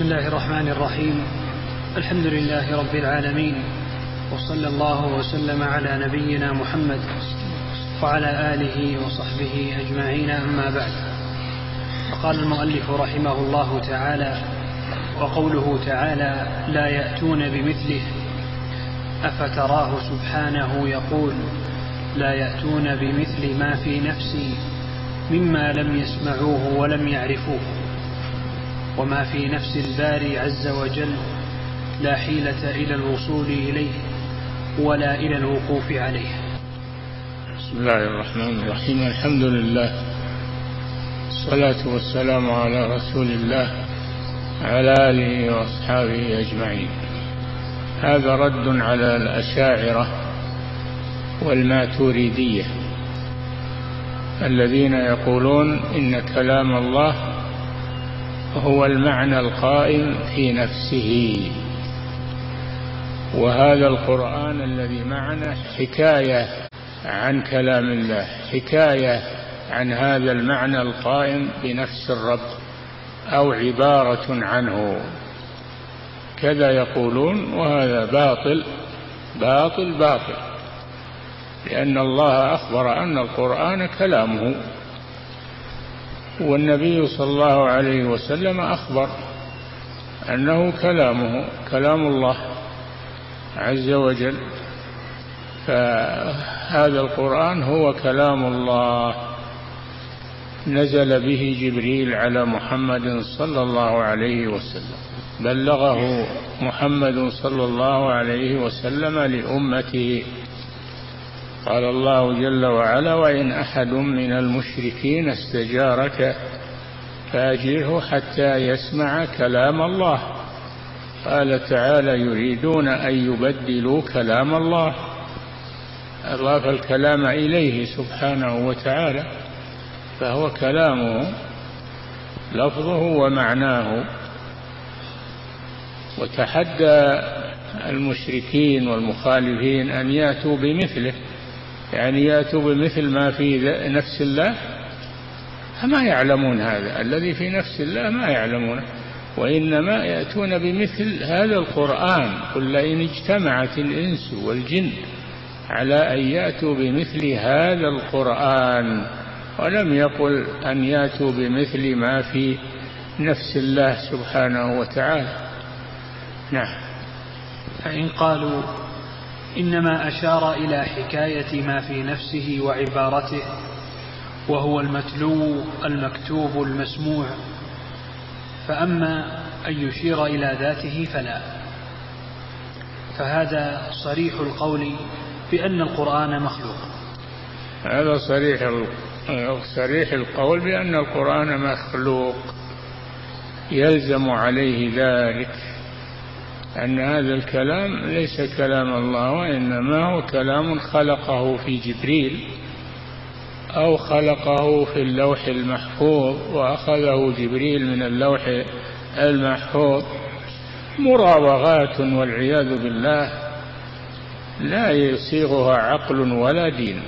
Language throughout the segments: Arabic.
بسم الله الرحمن الرحيم. الحمد لله رب العالمين. وصلى الله وسلم على نبينا محمد وعلى آله وصحبه أجمعين أما بعد. فقال المؤلف رحمه الله تعالى وقوله تعالى لا يأتون بمثله. أفتراه سبحانه يقول لا يأتون بمثل ما في نفسي مما لم يسمعوه ولم يعرفوه. وما في نفس الباري عز وجل لا حيلة إلى الوصول إليه ولا إلى الوقوف عليه. بسم الله الرحمن الرحيم. الحمد لله. الصلاة والسلام على رسول الله على آله وأصحابه أجمعين. هذا رد على الأشاعرة والماتوريدية الذين يقولون إن كلام الله هو المعنى القائم في نفسه. وهذا القرآن الذي معنا حكاية عن كلام الله حكاية عن هذا المعنى القائم بنفس الرب أو عبارة عنه. كذا يقولون وهذا باطل باطل باطل. لأن الله أخبر أن القرآن كلامه. والنبي صلى الله عليه وسلم أخبر أنه كلامه كلام الله عز وجل فهذا القرآن هو كلام الله. نزل به جبريل على محمد صلى الله عليه وسلم. بلغه محمد صلى الله عليه وسلم لأمته. قال الله جل وعلا وإن أحد من المشركين استجارك فأجره حتى يسمع كلام الله. قال تعالى يريدون أن يبدلوا كلام الله. أضاف الكلام إليه سبحانه وتعالى فهو كلامه لفظه ومعناه. وتحدى المشركين والمخالفين أن يأتوا بمثله. يعني يأتوا بمثل ما في نفس الله ما يعلمون هذا. الذي في نفس الله ما يعلمونه وإنما يأتون بمثل هذا القرآن. قل لئن اجتمعت الإنس والجن على أن يأتوا بمثل هذا القرآن. ولم يقل أن يأتوا بمثل ما في نفس الله سبحانه وتعالى. نعم. فإن قالوا إنما أشار إلى حكاية ما في نفسه وعبارته وهو المتلو المكتوب المسموع. فأما أن يشير إلى ذاته فلا. فهذا صريح القول بأن القرآن مخلوق. هذا صريح صريح القول بأن القرآن مخلوق. يلزم عليه ذلك. أن هذا الكلام ليس كلام الله وإنما هو كلام خلقه في جبريل أو خلقه في اللوح المحفوظ وأخذه جبريل من اللوح المحفوظ. مراوغات والعياذ بالله لا يصيغها عقل ولا دين.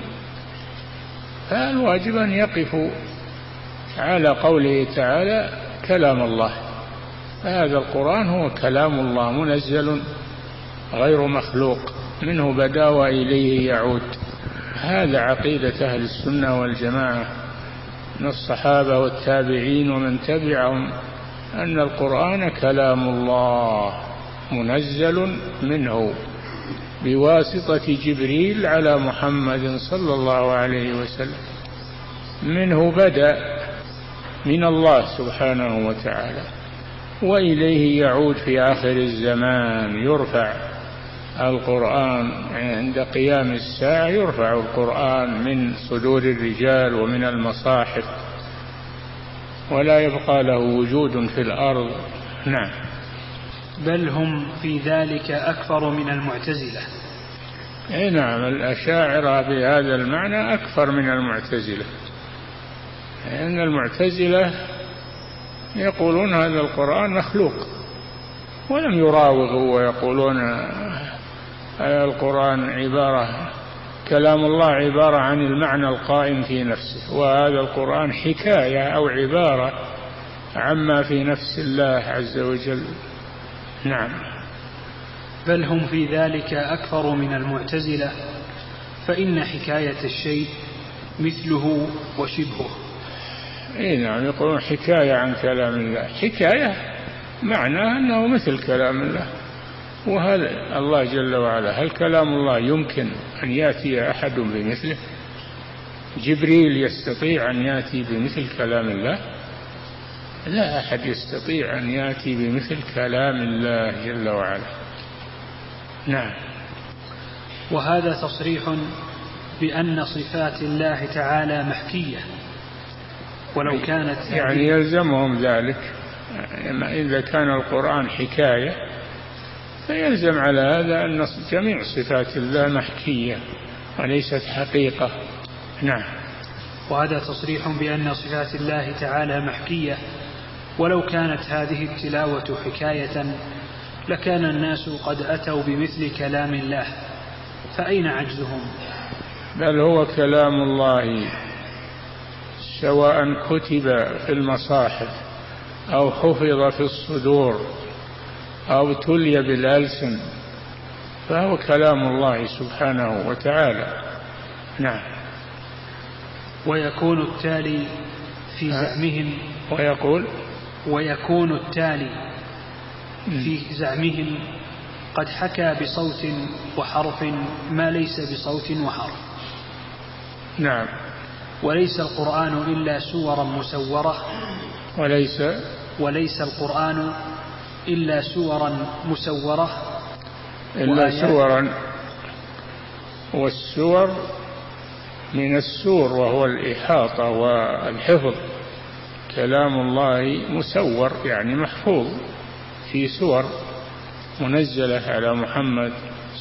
فالواجب أن يقفوا على قوله تعالى كلام الله. هذا القرآن هو كلام الله منزل غير مخلوق منه بدا وإليه يعود. هذا عقيدة أهل السنة والجماعة من الصحابة والتابعين ومن تبعهم أن القرآن كلام الله منزل منه بواسطة جبريل على محمد صلى الله عليه وسلم. منه بدأ من الله سبحانه وتعالى. وإليه يعود في آخر الزمان يرفع القرآن عند قيام الساعة يرفع القرآن من صدور الرجال ومن المصاحف. ولا يبقى له وجود في الأرض. نعم. بل هم في ذلك أكثر من المعتزلة. إي نعم الأشاعرة بهذا المعنى أكثر من المعتزلة. لأن المعتزلة يقولون هذا القرآن مخلوق. ولم يراوغوا ويقولون القرآن عبارة كلام الله عبارة عن المعنى القائم في نفسه وهذا القرآن حكاية أو عبارة عما في نفس الله عز وجل. نعم. بل هم في ذلك أكثر من المعتزلة فإن حكاية الشيء مثله وشبهه. اي نعم يقولون حكاية عن كلام الله. حكاية معناه أنه مثل كلام الله. وهل الله جل وعلا هل كلام الله يمكن أن يأتي أحد بمثله؟ جبريل يستطيع أن يأتي بمثل كلام الله؟ لا أحد يستطيع أن يأتي بمثل كلام الله جل وعلا. نعم. وهذا تصريح بأن صفات الله تعالى محكية. ولو كانت يعني يلزمهم ذلك. إذا كان القرآن حكاية فيلزم على هذا أن جميع صفات الله محكية وليست حقيقة. نعم. وهذا تصريح بأن صفات الله تعالى محكية. ولو كانت هذه التلاوة حكاية لكان الناس قد أتوا بمثل كلام الله. فأين عجزهم؟ بل هو كلام الله. سواء كتب في المصاحف أو حفظ في الصدور أو تلي بالألسن فهو كلام الله سبحانه وتعالى. نعم. ويكون التالي في زعمهم. ويقول؟ ويكون التالي في زعمهم قد حكى بصوت وحرف ما ليس بصوت وحرف. نعم. وليس القرآن إلا سورا مسورة. وليس وليس القرآن إلا سورا مسورة. إلا سورا. والسور من السور وهو الإحاطة والحفظ. كلام الله مسور يعني محفوظ في سور منزلة على محمد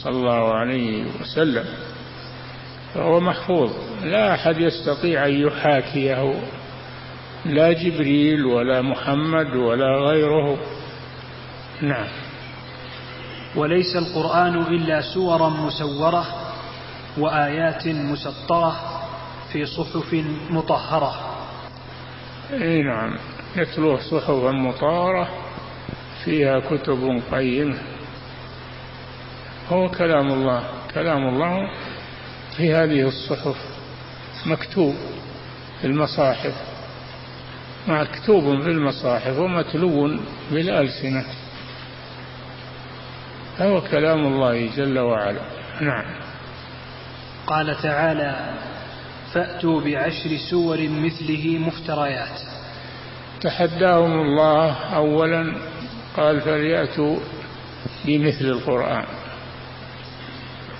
صلى الله عليه وسلم. فهو محفوظ. لا أحد يستطيع أن يحاكيه لا جبريل ولا محمد ولا غيره. نعم. وليس القرآن إلا سورا مسورة وآيات مسطرة في صحف مطهرة. إي نعم. يتلوه صحفا مطهرة فيها كتب قيمة. هو كلام الله. كلام الله في هذه الصحف مكتوب في المصاحف مكتوب في المصاحف ومتلو بالألسنة. فهو كلام الله جل وعلا. نعم. قال تعالى فأتوا بعشر سور مثله مفتريات. تحداهم الله أولا قال فليأتوا بمثل القرآن.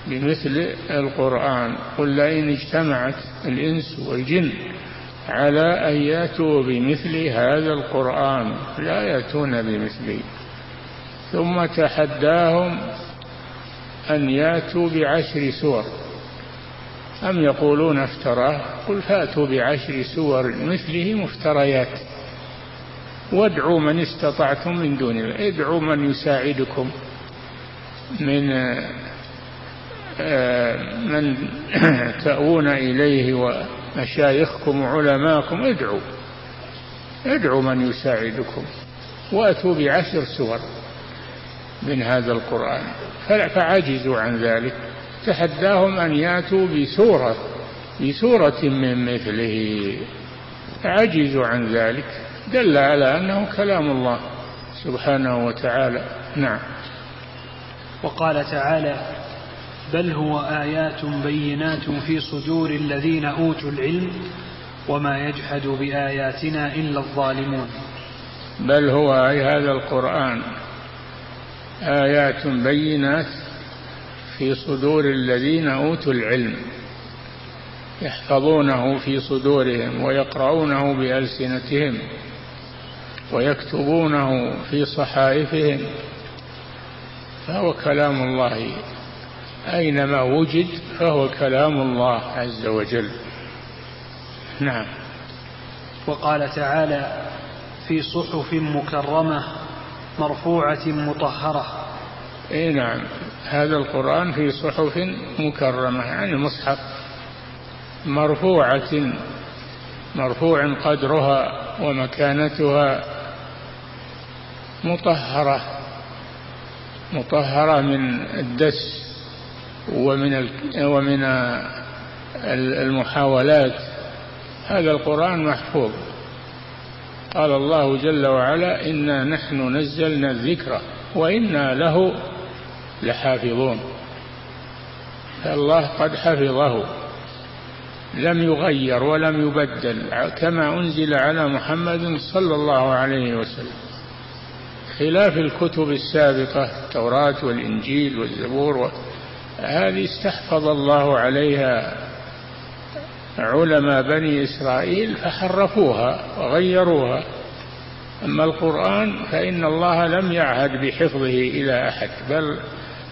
بمثل القرآن قل لئن اجتمعت الإنس والجن على أن يأتوا بمثل هذا القرآن لا يأتون بمثله. ثم تحداهم أن يأتوا بعشر سور. أم يقولون افتراه قل فأتوا بعشر سور مثله مفتريات. وادعوا من استطعتم من دون الله ادعوا من يساعدكم من من تأوون إليه ومشايخكم وعلماءكم ادعوا. ادعوا من يساعدكم. وأتوا بعشر سور من هذا القرآن. فعجزوا عن ذلك. تحداهم أن يأتوا بسورة بسورة من مثله. عجزوا عن ذلك. دل على أنه كلام الله سبحانه وتعالى. نعم. وقال تعالى بل هو آيات بينات في صدور الذين أوتوا العلم وما يجحد بآياتنا إلا الظالمون. بل هو أي هذا القرآن آيات بينات في صدور الذين أوتوا العلم يحفظونه في صدورهم ويقرؤونه بألسنتهم ويكتبونه في صحائفهم فهو كلام الله أينما وجد فهو كلام الله عز وجل. نعم. وقال تعالى في صحف مكرمة مرفوعة مطهرة. إي نعم. هذا القرآن في صحف مكرمة يعني مصحف مرفوعة مرفوع قدرها ومكانتها مطهرة مطهرة من الدس. ومن ومن المحاولات. هذا القرآن محفوظ. قال الله جل وعلا إنا نحن نزلنا الذكر وإنا له لحافظون. فالله قد حفظه. لم يغير ولم يبدل كما أنزل على محمد صلى الله عليه وسلم. خلاف الكتب السابقة التوراة والإنجيل والزبور هذه استحفظ الله عليها علماء بني إسرائيل فحرفوها وغيروها. أما القرآن فإن الله لم يعهد بحفظه إلى أحد بل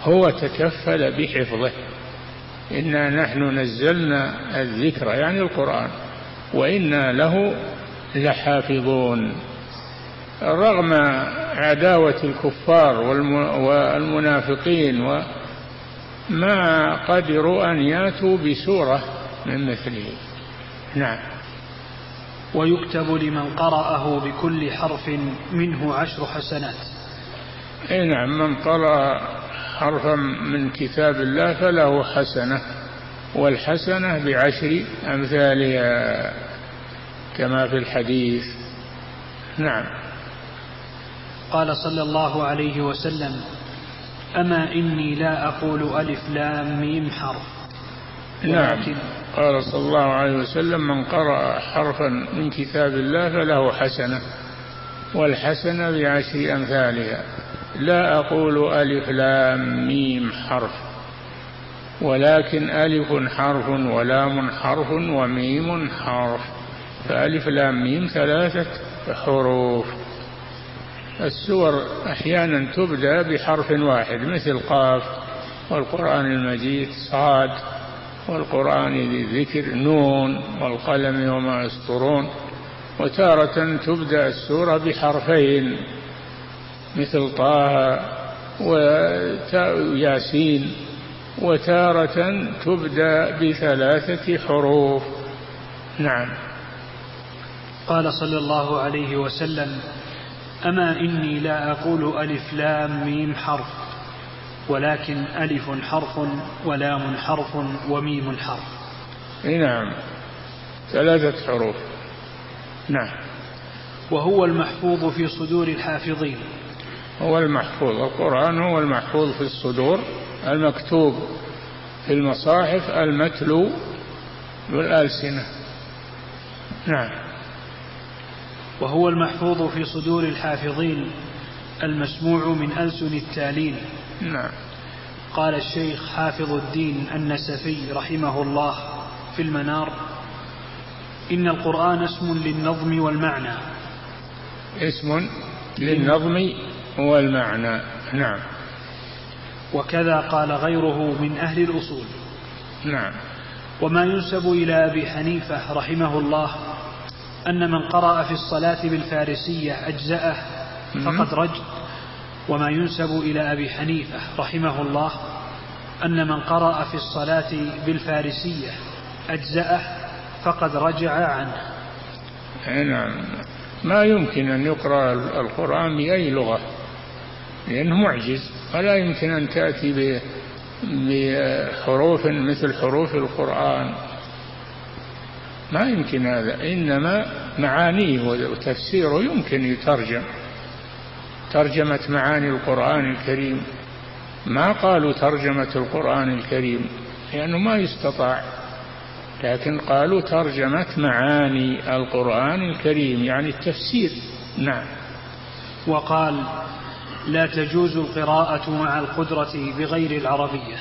هو تكفل بحفظه. إنا نحن نزلنا الذكر يعني القرآن وإنا له لحافظون. رغم عداوة الكفار والمنافقين وما قدروا أن يأتوا بسورة من مثله. نعم. ويكتب لمن قرأه بكل حرف منه عشر حسنات. اي نعم من قرأ حرفا من كتاب الله فله حسنة والحسنة بعشر أمثالها كما في الحديث. نعم. قال صلى الله عليه وسلم أما إني لا أقول ألف لام ميم حرف. نعم. قال صلى الله عليه وسلم من قرأ حرفا من كتاب الله فله حسنة والحسنة بعشر أمثالها. لا أقول ألف لام ميم حرف ولكن ألف حرف ولام حرف وميم حرف فألف لام ميم ثلاثة حروف. السور أحيانا تبدأ بحرف واحد مثل قاف والقرآن المجيد صاد والقرآن ذي الذكر نون والقلم وما يسطرون وتارة تبدأ السورة بحرفين مثل طه وياسين وتارة تبدأ بثلاثة حروف. نعم. قال صلى الله عليه وسلم أما إني لا أقول ألف لام ميم حرف ولكن ألف حرف ولام حرف وميم حرف. نعم. ثلاثة حروف. نعم. وهو المحفوظ في صدور الحافظين. هو المحفوظ. القرآن هو المحفوظ في الصدور المكتوب في المصاحف المتلو بالألسنة. نعم. وهو المحفوظ في صدور الحافظين المسموع من ألسن التالين. نعم. قال الشيخ حافظ الدين النسفي رحمه الله في المنار إن القرآن اسم للنظم والمعنى. اسم للنظم والمعنى. نعم. وكذا قال غيره من أهل الأصول. نعم. وما ينسب إلى أبي حنيفة رحمه الله أن من قرأ في الصلاة بالفارسية أجزأه فقد رج وما ينسب إلى أبي حنيفة رحمه الله أن من قرأ في الصلاة بالفارسية أجزأه فقد رجع عنه. نعم. ما يمكن أن يقرأ القرآن بأي لغة لأنه معجز. ولا يمكن أن تأتي بحروف مثل حروف القرآن. ما يمكن هذا إنما معانيه وتفسيره يمكن يترجم. ترجمة معاني القرآن الكريم. ما قالوا ترجمة القرآن الكريم؟ لأنه ما يستطاع. لكن قالوا ترجمة معاني القرآن الكريم يعني التفسير. نعم. وقال لا تجوز القراءة مع القدرة بغير العربية.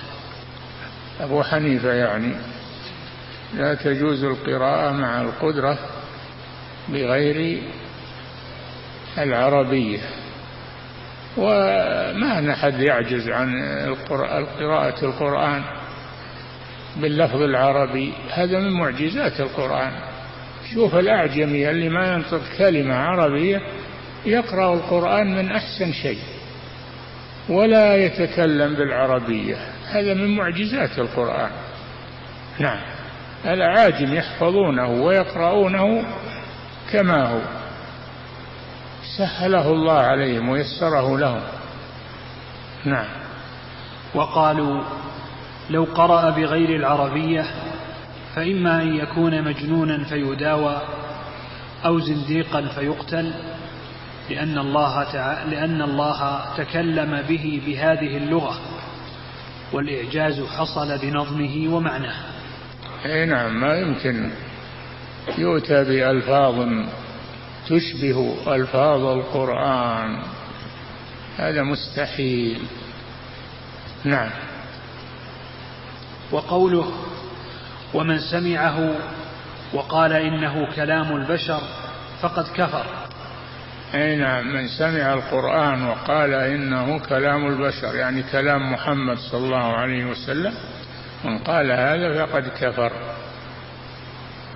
أبو حنيفة يعني. لا تجوز القراءة مع القدرة بغير العربية. وما أحد يعجز عن قراءة القرآن باللفظ العربي. هذا من معجزات القرآن. شوف الأعجمي اللي ما ينطق كلمة عربية يقرأ القرآن من أحسن شيء ولا يتكلم بالعربية. هذا من معجزات القرآن. نعم. الأعاجم يحفظونه ويقرؤونه كما هو. سهله الله عليهم ويسره لهم. نعم. وقالوا لو قرأ بغير العربية فإما أن يكون مجنونا فيداوى أو زنديقا فيقتل لأن الله تعالى لأن الله تكلم به بهذه اللغة والإعجاز حصل بنظمه ومعناه. أي نعم ما يمكن. يؤتى بألفاظ تشبه ألفاظ القرآن. هذا مستحيل. نعم. وقوله ومن سمعه وقال إنه كلام البشر فقد كفر. أي نعم من سمع القرآن وقال إنه كلام البشر يعني كلام محمد صلى الله عليه وسلم من قال هذا فقد كفر.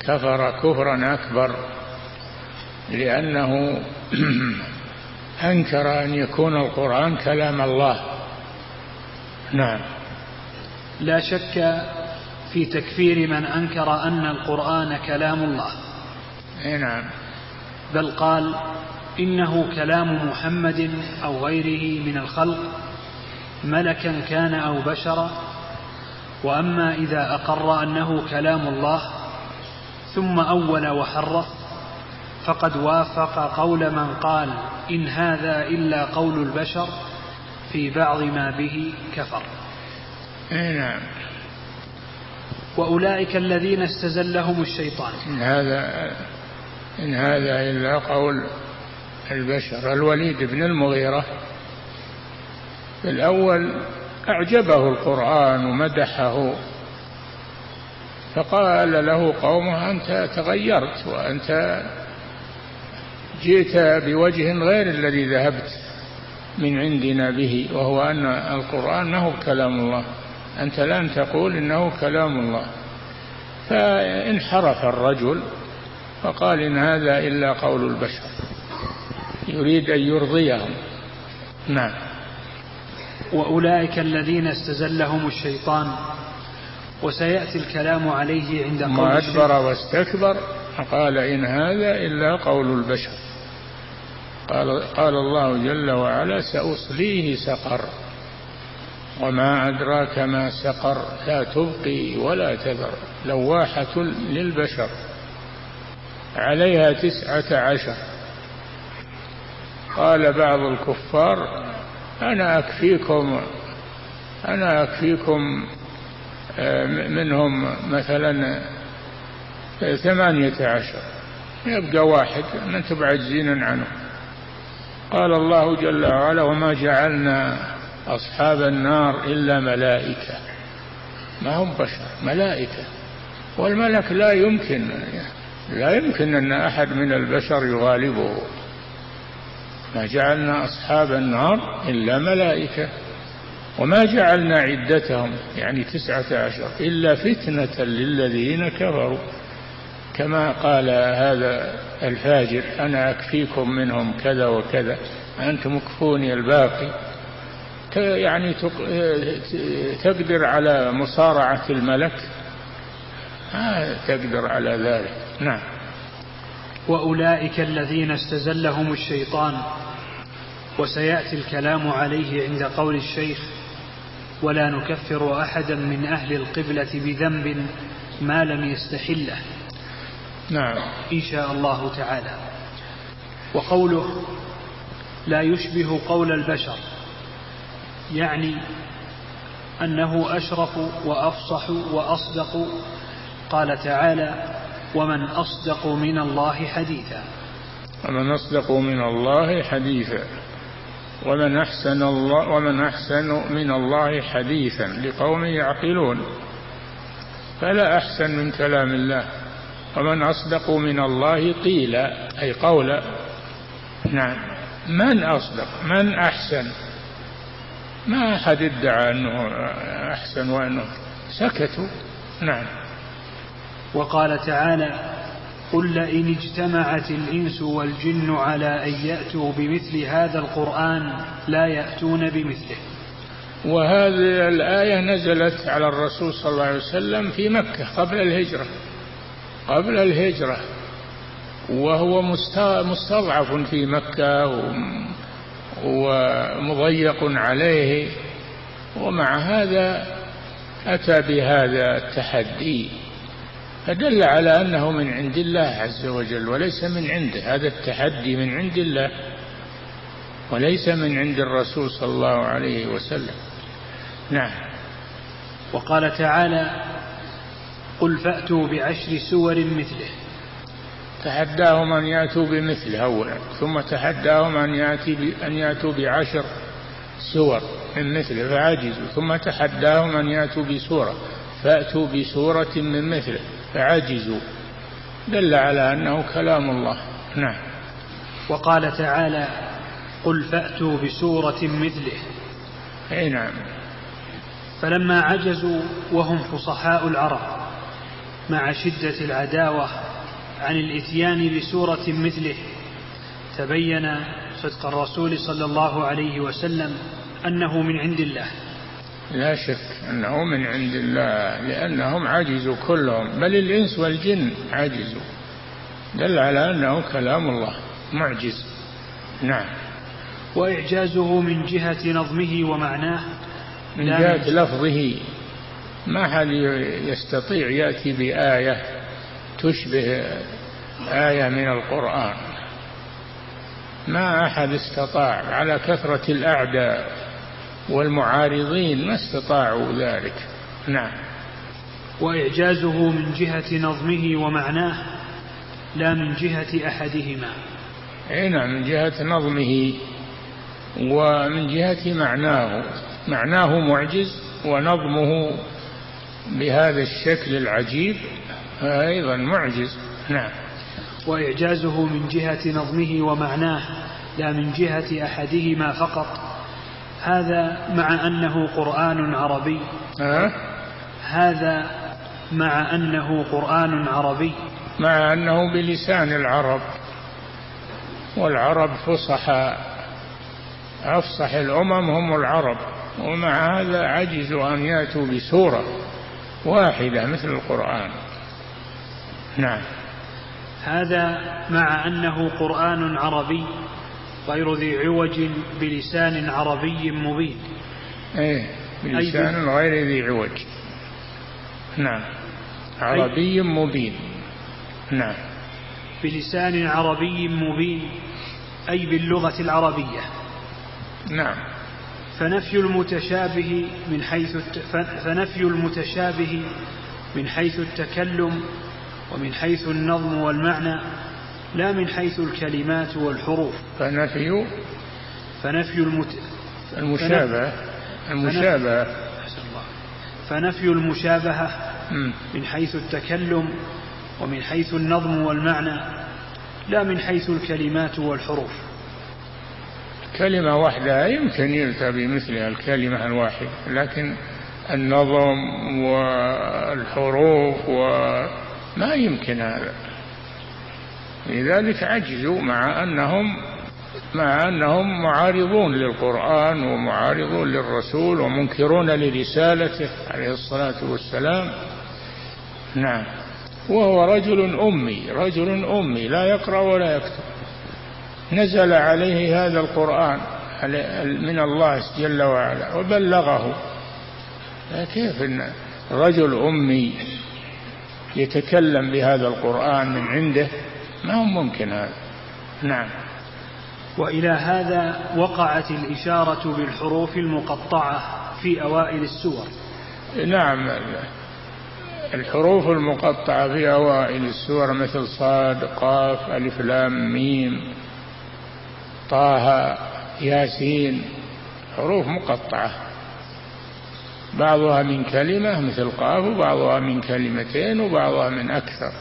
كفر كفرا أكبر لأنه أنكر أن يكون القرآن كلام الله. نعم. لا شك في تكفير من أنكر أن القرآن كلام الله. نعم. بل قال إنه كلام محمد أو غيره من الخلق ملكا كان أو بشرا وأما إذا أقر أنه كلام الله ثم أول وحرف فقد وافق قول من قال إن هذا إلا قول البشر في بعض ما به كفر. نعم. وأولئك الذين استزلهم الشيطان. إن هذا إن هذا إلا قول البشر. الوليد بن المغيرة الأول أعجبه القرآن ومدحه. فقال له قومه أنت تغيرت وأنت جئت بوجه غير الذي ذهبت من عندنا به وهو أن القرآن ما هو كلام الله. أنت لن تقول إنه كلام الله. فانحرف الرجل فقال إن هذا إلا قول البشر يريد أن يرضيهم. نعم. وأولئك الذين استزلهم الشيطان وسيأتي الكلام عليه عند قول ما أدبر واستكبر قال إن هذا إلا قول البشر. قال, قال الله جل وعلا سأصليه سقر. وما أدراك ما سقر لا تبقي ولا تذر. لواحة للبشر. عليها تسعة عشر. قال بعض الكفار أنا أكفيكم أنا أكفيكم آه، منهم مثلا ثمانية عشر. يبقى واحد ما أنتم عاجزين عنه. قال الله جل وعلا وما جعلنا أصحاب النار إلا ملائكة. ما هم بشر ملائكة. والملك لا يمكن لا يمكن أن أحد من البشر يغالبه. ما جعلنا أصحاب النار إلا ملائكة. وما جعلنا عدتهم يعني تسعة عشر إلا فتنة للذين كفروا. كما قال هذا الفاجر أنا أكفيكم منهم كذا وكذا أنتم اكفوني الباقي. يعني تقدر على مصارعة الملك؟ ما تقدر على ذلك. نعم. وأولئك الذين استزلهم الشيطان. وسيأتي الكلام عليه عند قول الشيخ ولا نكفر أحدا من أهل القبلة بذنب ما لم يستحله. نعم. إن شاء الله تعالى. وقوله لا يشبه قول البشر يعني أنه أشرف وأفصح وأصدق. قال تعالى ومن أصدق من الله حديثا. ومن أصدق من الله حديثا. ومن أحسن الله ومن أحسن من الله حديثا لقوم يعقلون. فلا أحسن من كلام الله. ومن أصدق من الله قيل أي قولا نعم. من أصدق؟ من أحسن؟ ما أحد ادعى أنه أحسن وأنه سكتوا. نعم. وقال تعالى قل لئن اجتمعت الإنس والجن على أن يأتوا بمثل هذا القرآن لا يأتون بمثله. وهذه الآية نزلت على الرسول صلى الله عليه وسلم في مكة قبل الهجرة قبل الهجرة وهو مستضعف في مكة ومضيق عليه ومع هذا أتى بهذا التحدي. فدل على أنه من عند الله عز وجل وليس من عنده هذا التحدي من عند الله وليس من عند الرسول صلى الله عليه وسلم. نعم. وقال تعالى قل فأتوا بعشر سور مثله. تحداهم أن يأتوا بمثله أولا ثم تحداهم أن يأتي أن يأتوا بعشر سور من مثله فعجزوا. ثم تحداهم أن يأتوا بسورة فأتوا بسورة من مثله. فعجزوا دل على أنه كلام الله. نعم. وقال تعالى قل فأتوا بسورة مثله. أي نعم. فلما عجزوا وهم فصحاء العرب مع شدة العداوة عن الإتيان بسورة مثله تبين صدق الرسول صلى الله عليه وسلم أنه من عند الله. لا شك أنه من عند الله لأنهم عجزوا كلهم بل الإنس والجن عجزوا. دل على أنه كلام الله معجز. نعم. وإعجازه من جهة نظمه ومعناه. من جهة لفظه. ما حد يستطيع يأتي بآية تشبه آية من القرآن. ما أحد استطاع على كثرة الأعداء. والمعارضين ما استطاعوا ذلك. نعم. وإعجازه من جهة نظمه ومعناه لا من جهة أحدهما. أي نعم من جهة نظمه ومن جهة معناه. معناه معجز ونظمه بهذا الشكل العجيب أيضا معجز. نعم. وإعجازه من جهة نظمه ومعناه لا من جهة أحدهما فقط. هذا مع أنه قرآن عربي. أه؟ هذا مع أنه قرآن عربي. مع أنه بلسان العرب. والعرب فصحاء أفصح الأمم هم العرب. ومع هذا عجزوا أن يأتوا بسورة واحدة مثل القرآن. نعم. هذا مع أنه قرآن عربي. غير ذي عوج بلسان عربي مبين. إيه بلسان غير ذي عوج. نعم. عربي مبين. نعم. بلسان عربي مبين أي باللغة العربية. نعم. فنفي المتشابه من حيث فنفي المتشابه من حيث التكلم ومن حيث النظم والمعنى. لا من حيث الكلمات والحروف. فنفي فنفي المت... المشابهة. المشابهة. فنفي المشابهة من حيث التكلم ومن حيث النظم والمعنى لا من حيث الكلمات والحروف. كلمة واحدة يمكن يؤتى بمثلها الكلمة الواحدة لكن النظم والحروف وما يمكن هذا. لذلك عجزوا مع أنهم مع أنهم معارضون للقرآن ومعارضون للرسول ومنكرون لرسالته عليه الصلاة والسلام. نعم. وهو رجل أمي رجل أمي لا يقرأ ولا يكتب. نزل عليه هذا القرآن من الله جل وعلا وبلغه. كيف إن رجل أمي يتكلم بهذا القرآن من عنده؟ ما هو ممكن هذا. نعم. وإلى هذا وقعت الإشارة بالحروف المقطعة في أوائل السور. نعم. الحروف المقطعة في أوائل السور مثل صاد قاف ألف لام ميم طه ياسين. حروف مقطعة. بعضها من كلمة مثل قاف وبعضها من كلمتين وبعضها من أكثر.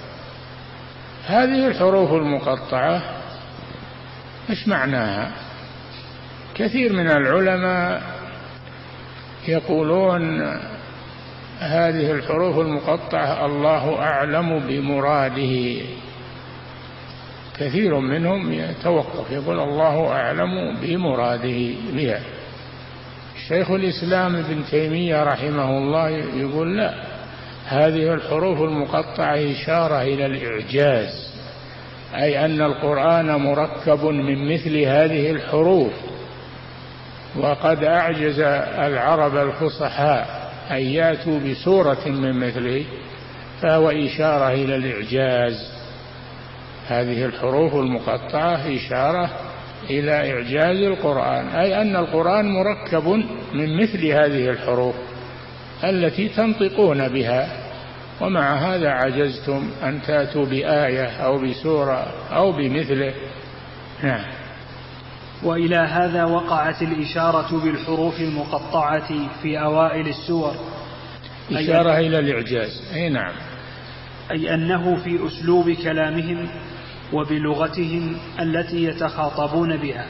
هذه الحروف المقطعة إيش معناها؟ كثير من العلماء يقولون هذه الحروف المقطعة الله أعلم بمراده. كثير منهم يتوقف يقول الله أعلم بمراده بها. شيخ الإسلام ابن تيمية رحمه الله يقول لا. هذه الحروف المقطعة إشارة إلى الإعجاز أي أن القرآن مركب من مثل هذه الحروف. وقد أعجز العرب الفصحاء أن يأتوا بسورة من مثله فهو إشارة إلى الإعجاز. هذه الحروف المقطعة إشارة إلى إعجاز القرآن أي أن القرآن مركب من مثل هذه الحروف التي تنطقون بها. ومع هذا عجزتم أن تأتوا بآية أو بسورة أو بمثله. نعم. وإلى هذا وقعت الإشارة بالحروف المقطعة في أوائل السور. إشارة إلى الإعجاز. أي نعم. أي أنه في أسلوب كلامهم وبلغتهم التي يتخاطبون بها.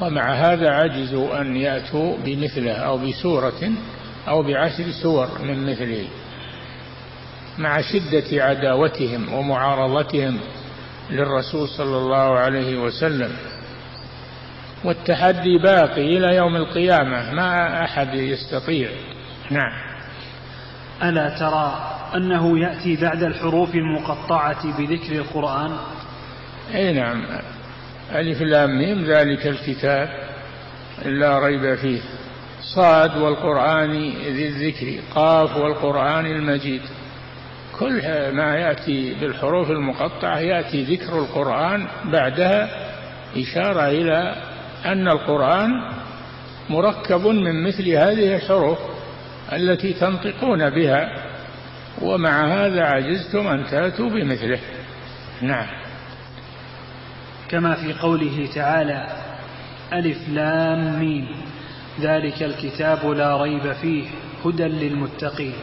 ومع هذا عجزوا أن يأتوا بمثله أو بسورة أو بعشر سور من مثله. مع شدة عداوتهم ومعارضتهم للرسول صلى الله عليه وسلم. والتحدي باقي إلى يوم القيامة ما أحد يستطيع. نعم. ألا ترى أنه يأتي بعد الحروف المقطعة بذكر القرآن؟ أي نعم. ألف لام ميم ذلك الكتاب لا ريب فيه. صاد والقرآن ذي الذكر قاف والقرآن المجيد. كل ما يأتي بالحروف المقطعة يأتي ذكر القرآن بعدها إشارة إلى أن القرآن مركب من مثل هذه الحروف التي تنطقون بها ومع هذا عجزتم أن تأتوا بمثله. نعم. كما في قوله تعالى ألف لام ميم. ذلك الكتاب لا ريب فيه هدى للمتقين.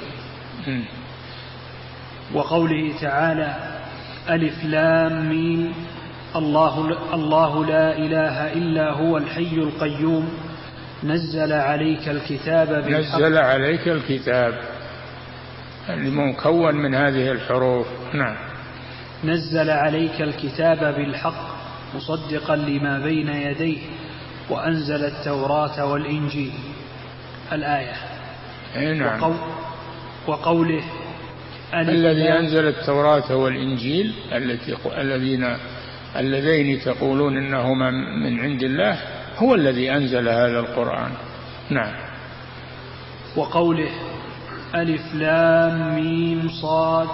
وقوله تعالى ألف لام ميم الله, الله لا إله إلا هو الحي القيوم نزل عليك الكتاب بالحق. نزل عليك الكتاب. المكون من هذه الحروف. نعم. نزل عليك الكتاب بالحق مصدقا لما بين يديه وأنزل التوراة والإنجيل. الآية. نعم. وقو وقوله الذي أنزل التوراة والإنجيل التي الذين اللذين تقولون إنهما من عند الله هو الذي أنزل هذا القرآن. نعم. وقوله ألف لام ميم صاد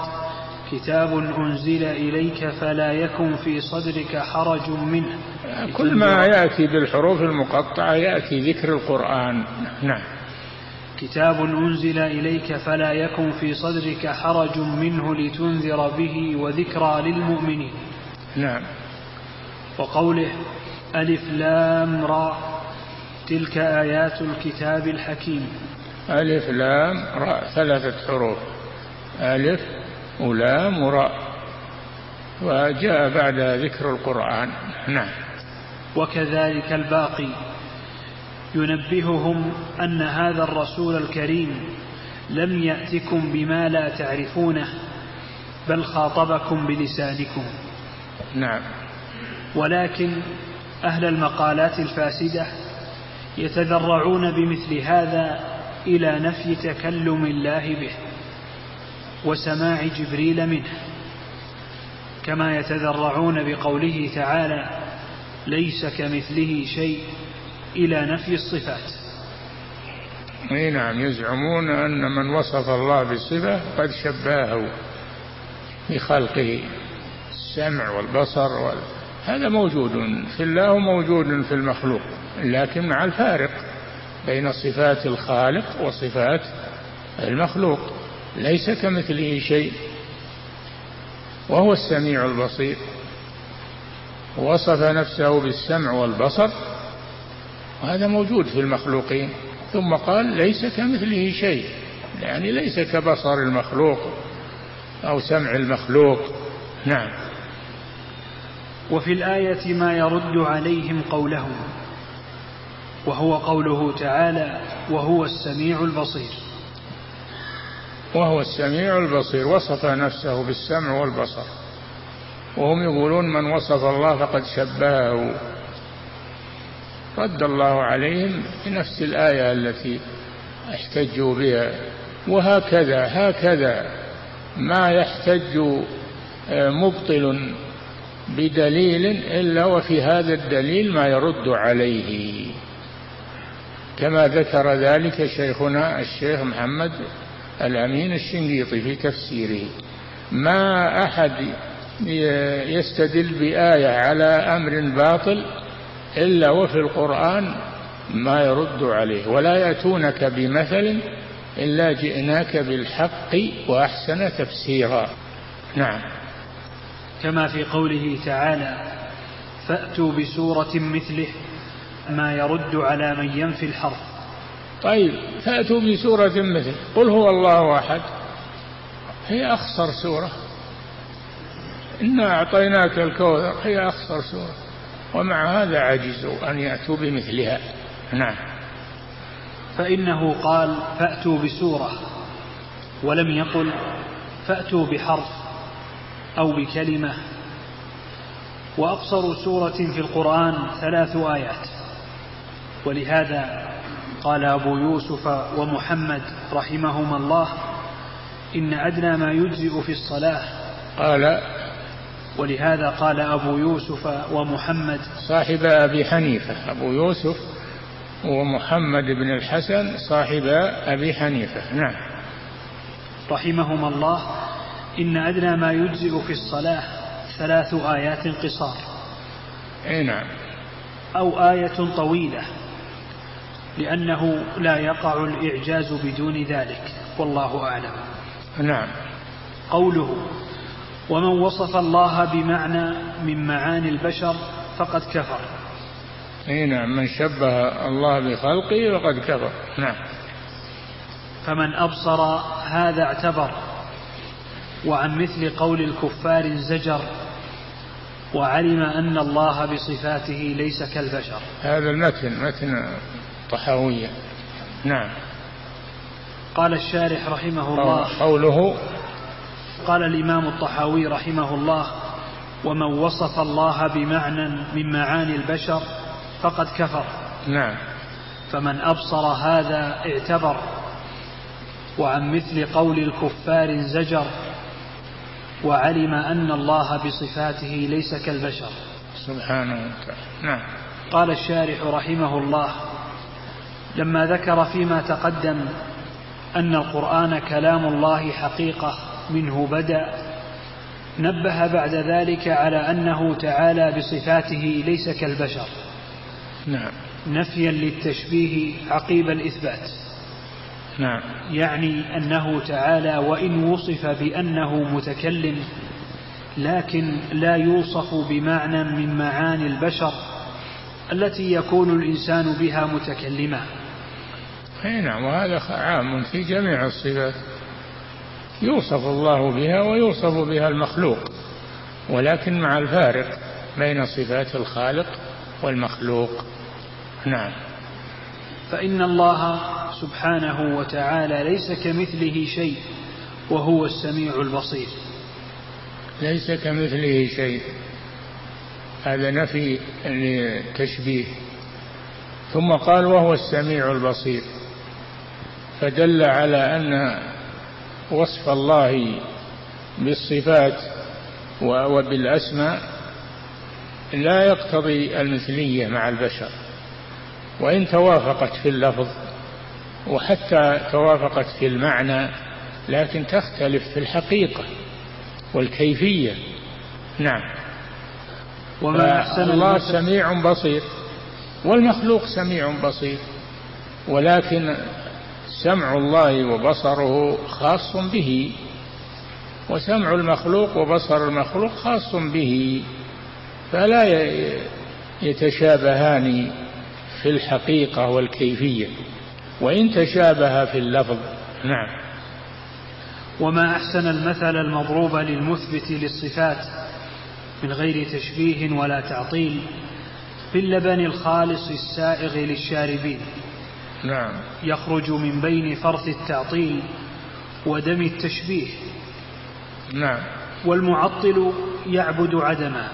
كتاب أنزل إليك فلا يكن في صدرك حرج منه. كل ما يأتي بالحروف المقطعة يأتي ذكر القرآن. نعم. كتاب أنزل إليك فلا يكن في صدرك حرج منه لتنذر به وذكرى للمؤمنين. نعم. وقوله ألف لام را تلك آيات الكتاب الحكيم. ألف لام راء ثلاثة حروف. ألف ولام وراء وجاء بعد ذكر القرآن. نعم. وكذلك الباقي. ينبههم أن هذا الرسول الكريم لم يأتكم بما لا تعرفونه بل خاطبكم بلسانكم. نعم. ولكن أهل المقالات الفاسدة يتذرعون بمثل هذا إلى نفي تكلم الله به وسماع جبريل منه. كما يتذرعون بقوله تعالى ليس كمثله شيء إلى نفي الصفات. إي نعم يزعمون أن من وصف الله بالصفة قد شبهه بخلقه السمع والبصر وال... هذا موجود في الله وموجود في المخلوق لكن مع الفارق بين صفات الخالق وصفات المخلوق ليس كمثله شيء وهو السميع البصير. وصف نفسه بالسمع والبصر وهذا موجود في المخلوقين. ثم قال ليس كمثله شيء. يعني ليس كبصر المخلوق أو سمع المخلوق. نعم. وفي الآية ما يرد عليهم قولهم وهو قوله تعالى وهو السميع البصير وهو السميع البصير. وصف نفسه بالسمع والبصر. وهم يقولون من وصف الله فقد شبهه. رد الله عليهم بنفس الآية التي احتجوا بها. وهكذا هكذا ما يحتج آه، مبطل بدليل إلا وفي هذا الدليل ما يرد عليه. كما ذكر ذلك شيخنا الشيخ محمد الأمين الشنقيطي في تفسيره. ما أحد يستدل بآية على أمر باطل إلا وفي القرآن ما يرد عليه ولا يأتونك بمثل إلا جئناك بالحق وأحسن تفسيرا. نعم. كما في قوله تعالى فأتوا بسورة مثله ما يرد على من ينفي الحرف طيب فأتوا بسورة مثل قل هو الله أحد. هي أخصر سورة. إنا أعطيناك الكوثر هي أخصر سورة. ومع هذا عجزوا أن يأتوا بمثلها. نعم. فإنه قال فأتوا بسورة ولم يقل فأتوا بحرف أو بكلمة. وأقصر سورة في القرآن ثلاث آيات. ولهذا قال أبو يوسف ومحمد رحمهما الله إن أدنى ما يجزئ في الصلاة. قال ولهذا قال أبو يوسف ومحمد. صاحب أبي حنيفة. أبو يوسف ومحمد بن الحسن صاحب أبي حنيفة. نعم. رحمهما الله. إن أدنى ما يجزئ في الصلاة ثلاث آيات قصار. أي نعم. أو آية طويلة. لأنه لا يقع الإعجاز بدون ذلك. والله أعلم. نعم. قوله ومن وصف الله بمعنى من معاني البشر فقد كفر. اي نعم من شبه الله بخلقه فقد كفر. نعم. فمن أبصر هذا اعتبر وعن مثل قول الكفار زجر وعلم أن الله بصفاته ليس كالبشر. هذا المتن متن طحاوية. نعم. قال الشارح رحمه الله قوله قال الإمام الطحاوي رحمه الله ومن وصف الله بمعنى من معاني البشر فقد كفر. نعم. فمن أبصر هذا اعتبر وعن مثل قول الكفار زجر وعلم أن الله بصفاته ليس كالبشر. سبحانه وتعالى. نعم. قال الشارح رحمه الله لما ذكر فيما تقدم أن القرآن كلام الله حقيقة منه بدأ نبه بعد ذلك على أنه تعالى بصفاته ليس كالبشر. نعم. نفيا للتشبيه عقيب الإثبات. نعم. يعني أنه تعالى وإن وصف بأنه متكلم لكن لا يوصف بمعنى من معاني البشر التي يكون الإنسان بها متكلما. أي نعم وهذا عام في جميع الصفات. يوصف الله بها ويوصف بها المخلوق ولكن مع الفارق بين صفات الخالق والمخلوق. نعم. فإن الله سبحانه وتعالى ليس كمثله شيء وهو السميع البصير. ليس كمثله شيء. هذا نفي لتشبيه. ثم قال وهو السميع البصير. فدل على أن وصف الله بالصفات وبالأسماء لا يقتضي المثلية مع البشر. وإن توافقت في اللفظ وحتى توافقت في المعنى لكن تختلف في الحقيقة والكيفية. نعم. وما الله سميع بصير والمخلوق سميع بصير ولكن سمع الله وبصره خاص به. وسمع المخلوق وبصر المخلوق خاص به. فلا يتشابهان في الحقيقة والكيفية. وإن تشابه في اللفظ نعم. وما أحسن المثل المضروب للمثبت للصفات من غير تشبيه ولا تعطيل باللبن الخالص السائغ للشاربين. نعم. يخرج من بين فرث التعطيل ودم التشبيه. نعم. والمعطل يعبد عدما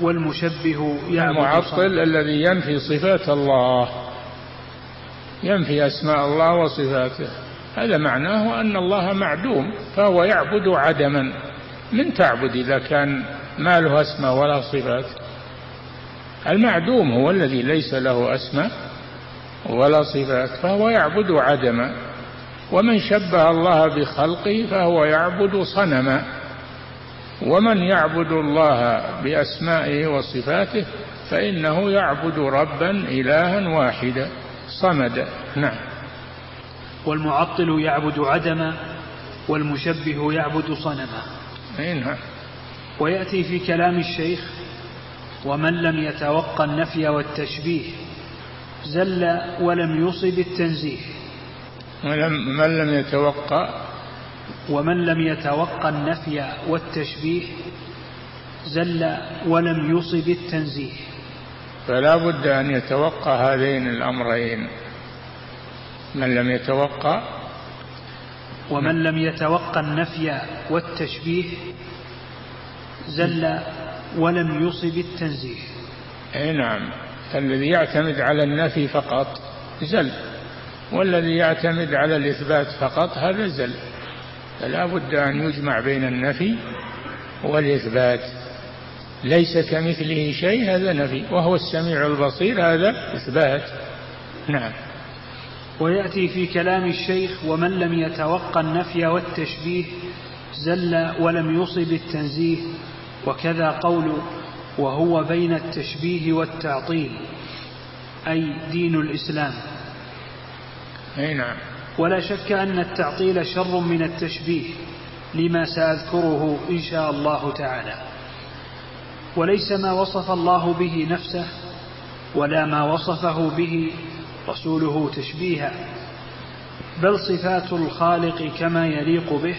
والمشبه يعبد المعطل الذي ينفي صفات الله ينفي أسماء الله وصفاته. هذا معناه أن الله معدوم فهو يعبد عدما. من تعبد إذا كان ما له أسماء ولا صفات؟ المعدوم هو الذي ليس له أسماء ولا صفات فهو يعبد عدما. ومن شبه الله بخلقه فهو يعبد صنما. ومن يعبد الله بأسمائه وصفاته فإنه يعبد ربا إلها واحدا صمدا. نعم. والمعطل يعبد عدما والمشبه يعبد صنما. نعم. ويأتي في كلام الشيخ ومن لم يتوقى النفي والتشبيه زل ولم يصب التنزيه. من لم يتوقع؟ ومن لم يتوقى النفي والتشبيه زل ولم يصب التنزيه. فلا بد أن يتوقع هذين الأمرين. من لم يتوقع؟ ومن لم يتوقى النفي والتشبيه زل ولم يصب التنزيه. أي نعم. الذي يعتمد على النفي فقط زل والذي يعتمد على الإثبات فقط هذا زل. فلا بد أن يجمع بين النفي والإثبات. ليس كمثله شيء هذا نفي وهو السميع البصير هذا إثبات. نعم. ويأتي في كلام الشيخ ومن لم يتوقى النفي والتشبيه زل ولم يصب التنزيه. وكذا قول وهو بين التشبيه والتعطيل أي دين الإسلام. أي نعم. ولا شك أن التعطيل شر من التشبيه لما سأذكره إن شاء الله تعالى. وليس ما وصف الله به نفسه ولا ما وصفه به رسوله تشبيها بل صفات الخالق كما يليق به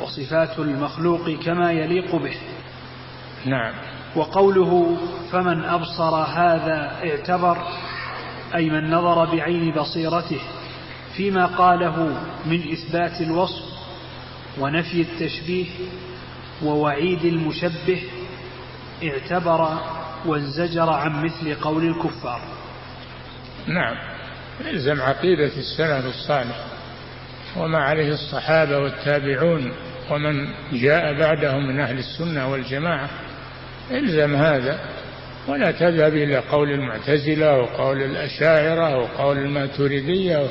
وصفات المخلوق كما يليق به. نعم. وقوله فمن أبصر هذا اعتبر أي من نظر بعين بصيرته فيما قاله من إثبات الوصف ونفي التشبيه ووعيد المشبه اعتبر وانزجر عن مثل قول الكفار. نعم يلزم عقيدة السلف الصالح وما عليه الصحابة والتابعون ومن جاء بعدهم من أهل السنة والجماعة الزم هذا ولا تذهب إلى قول المعتزلة وقول الأشاعرة وقول الماتريدية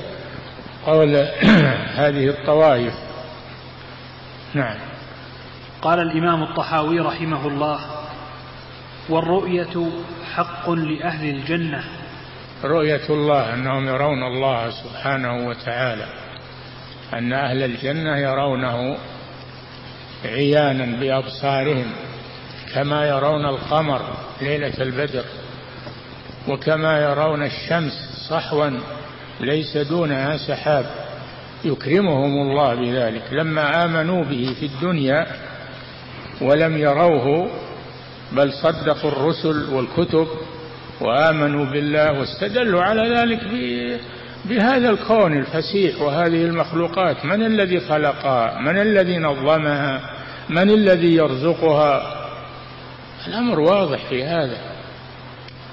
وقول هذه الطوائف. نعم. قال الإمام الطحاوي رحمه الله والرؤية حق لأهل الجنة. رؤية الله أنهم يرون الله سبحانه وتعالى. أن أهل الجنة يرونه عيانا بأبصارهم. كما يرون القمر ليلة البدر وكما يرون الشمس صحوا ليس دونها سحاب. يكرمهم الله بذلك. لما آمنوا به في الدنيا ولم يروه بل صدقوا الرسل والكتب وآمنوا بالله واستدلوا على ذلك بهذا الكون الفسيح وهذه المخلوقات. من الذي خلقها؟ من الذي نظمها؟ من الذي يرزقها؟ الأمر واضح في هذا.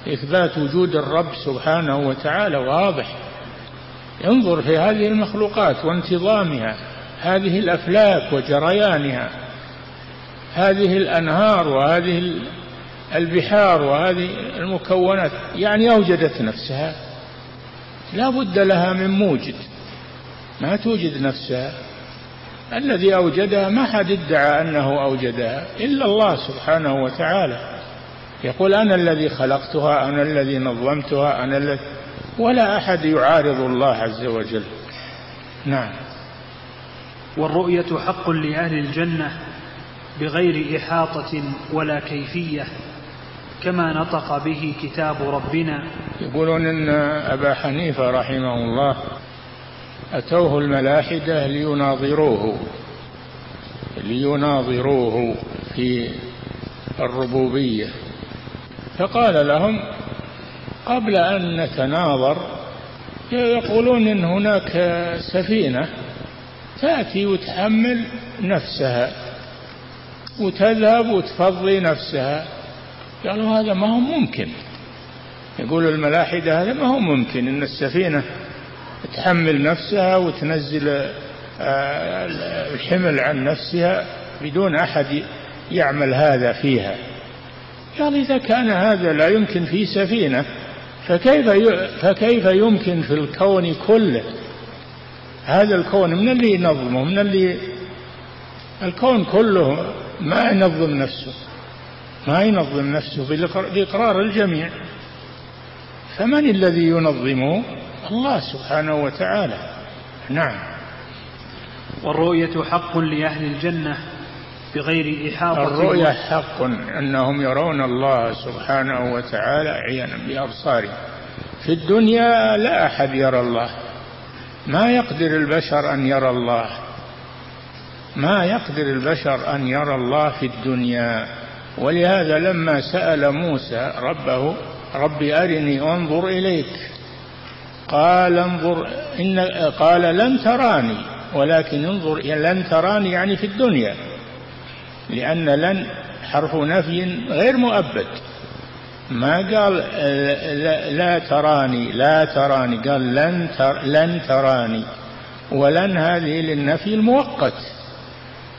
إثبات وجود الرب سبحانه وتعالى واضح. انظر في هذه المخلوقات وانتظامها هذه الأفلاك وجريانها هذه الأنهار وهذه البحار وهذه المكونات. يعني أوجدت نفسها. لا بد لها من موجد. ما توجد نفسها. الذي أوجدها ما حد ادعى أنه أوجدها إلا الله سبحانه وتعالى. يقول أنا الذي خلقتها أنا الذي نظمتها أنا الذي. ولا أحد يعارض الله عز وجل. نعم. والرؤية حق لأهل الجنة بغير إحاطة ولا كيفية كما نطق به كتاب ربنا. يقولون إن أبا حنيفة رحمه الله أتوه الملاحدة ليناظروه ليناظروه في الربوبية. فقال لهم قبل أن نتناظر يقولون إن هناك سفينة تأتي وتحمل نفسها وتذهب وتفضي نفسها. قالوا هذا ما هو ممكن. يقول الملاحدة هذا ما هو ممكن إن السفينة تحمل نفسها وتنزل آه، الحمل عن نفسها بدون أحد يعمل هذا فيها. قال إذا كان هذا لا يمكن في سفينة فكيف فكيف يمكن في الكون كله؟ هذا الكون من اللي ينظمه؟ من اللي الكون كله ما ينظم نفسه ما ينظم نفسه بإقرار الجميع. فمن الذي ينظمه؟ الله سبحانه وتعالى. نعم. والرؤية حق لأهل الجنة بغير إحاطة الرؤية حق أنهم يرون الله سبحانه وتعالى عيانا بأبصارهم في الدنيا لا أحد يرى الله. ما يقدر البشر أن يرى الله. ما يقدر البشر أن يرى الله في الدنيا. ولهذا لما سأل موسى ربه رب أرني أنظر إليك. قال انظر إن قال لن تراني ولكن انظر لن تراني يعني في الدنيا لأن لن حرف نفي غير مؤبد. ما قال لا, تراني لا تراني قال لن تر لن تراني ولن هذه للنفي المؤقت.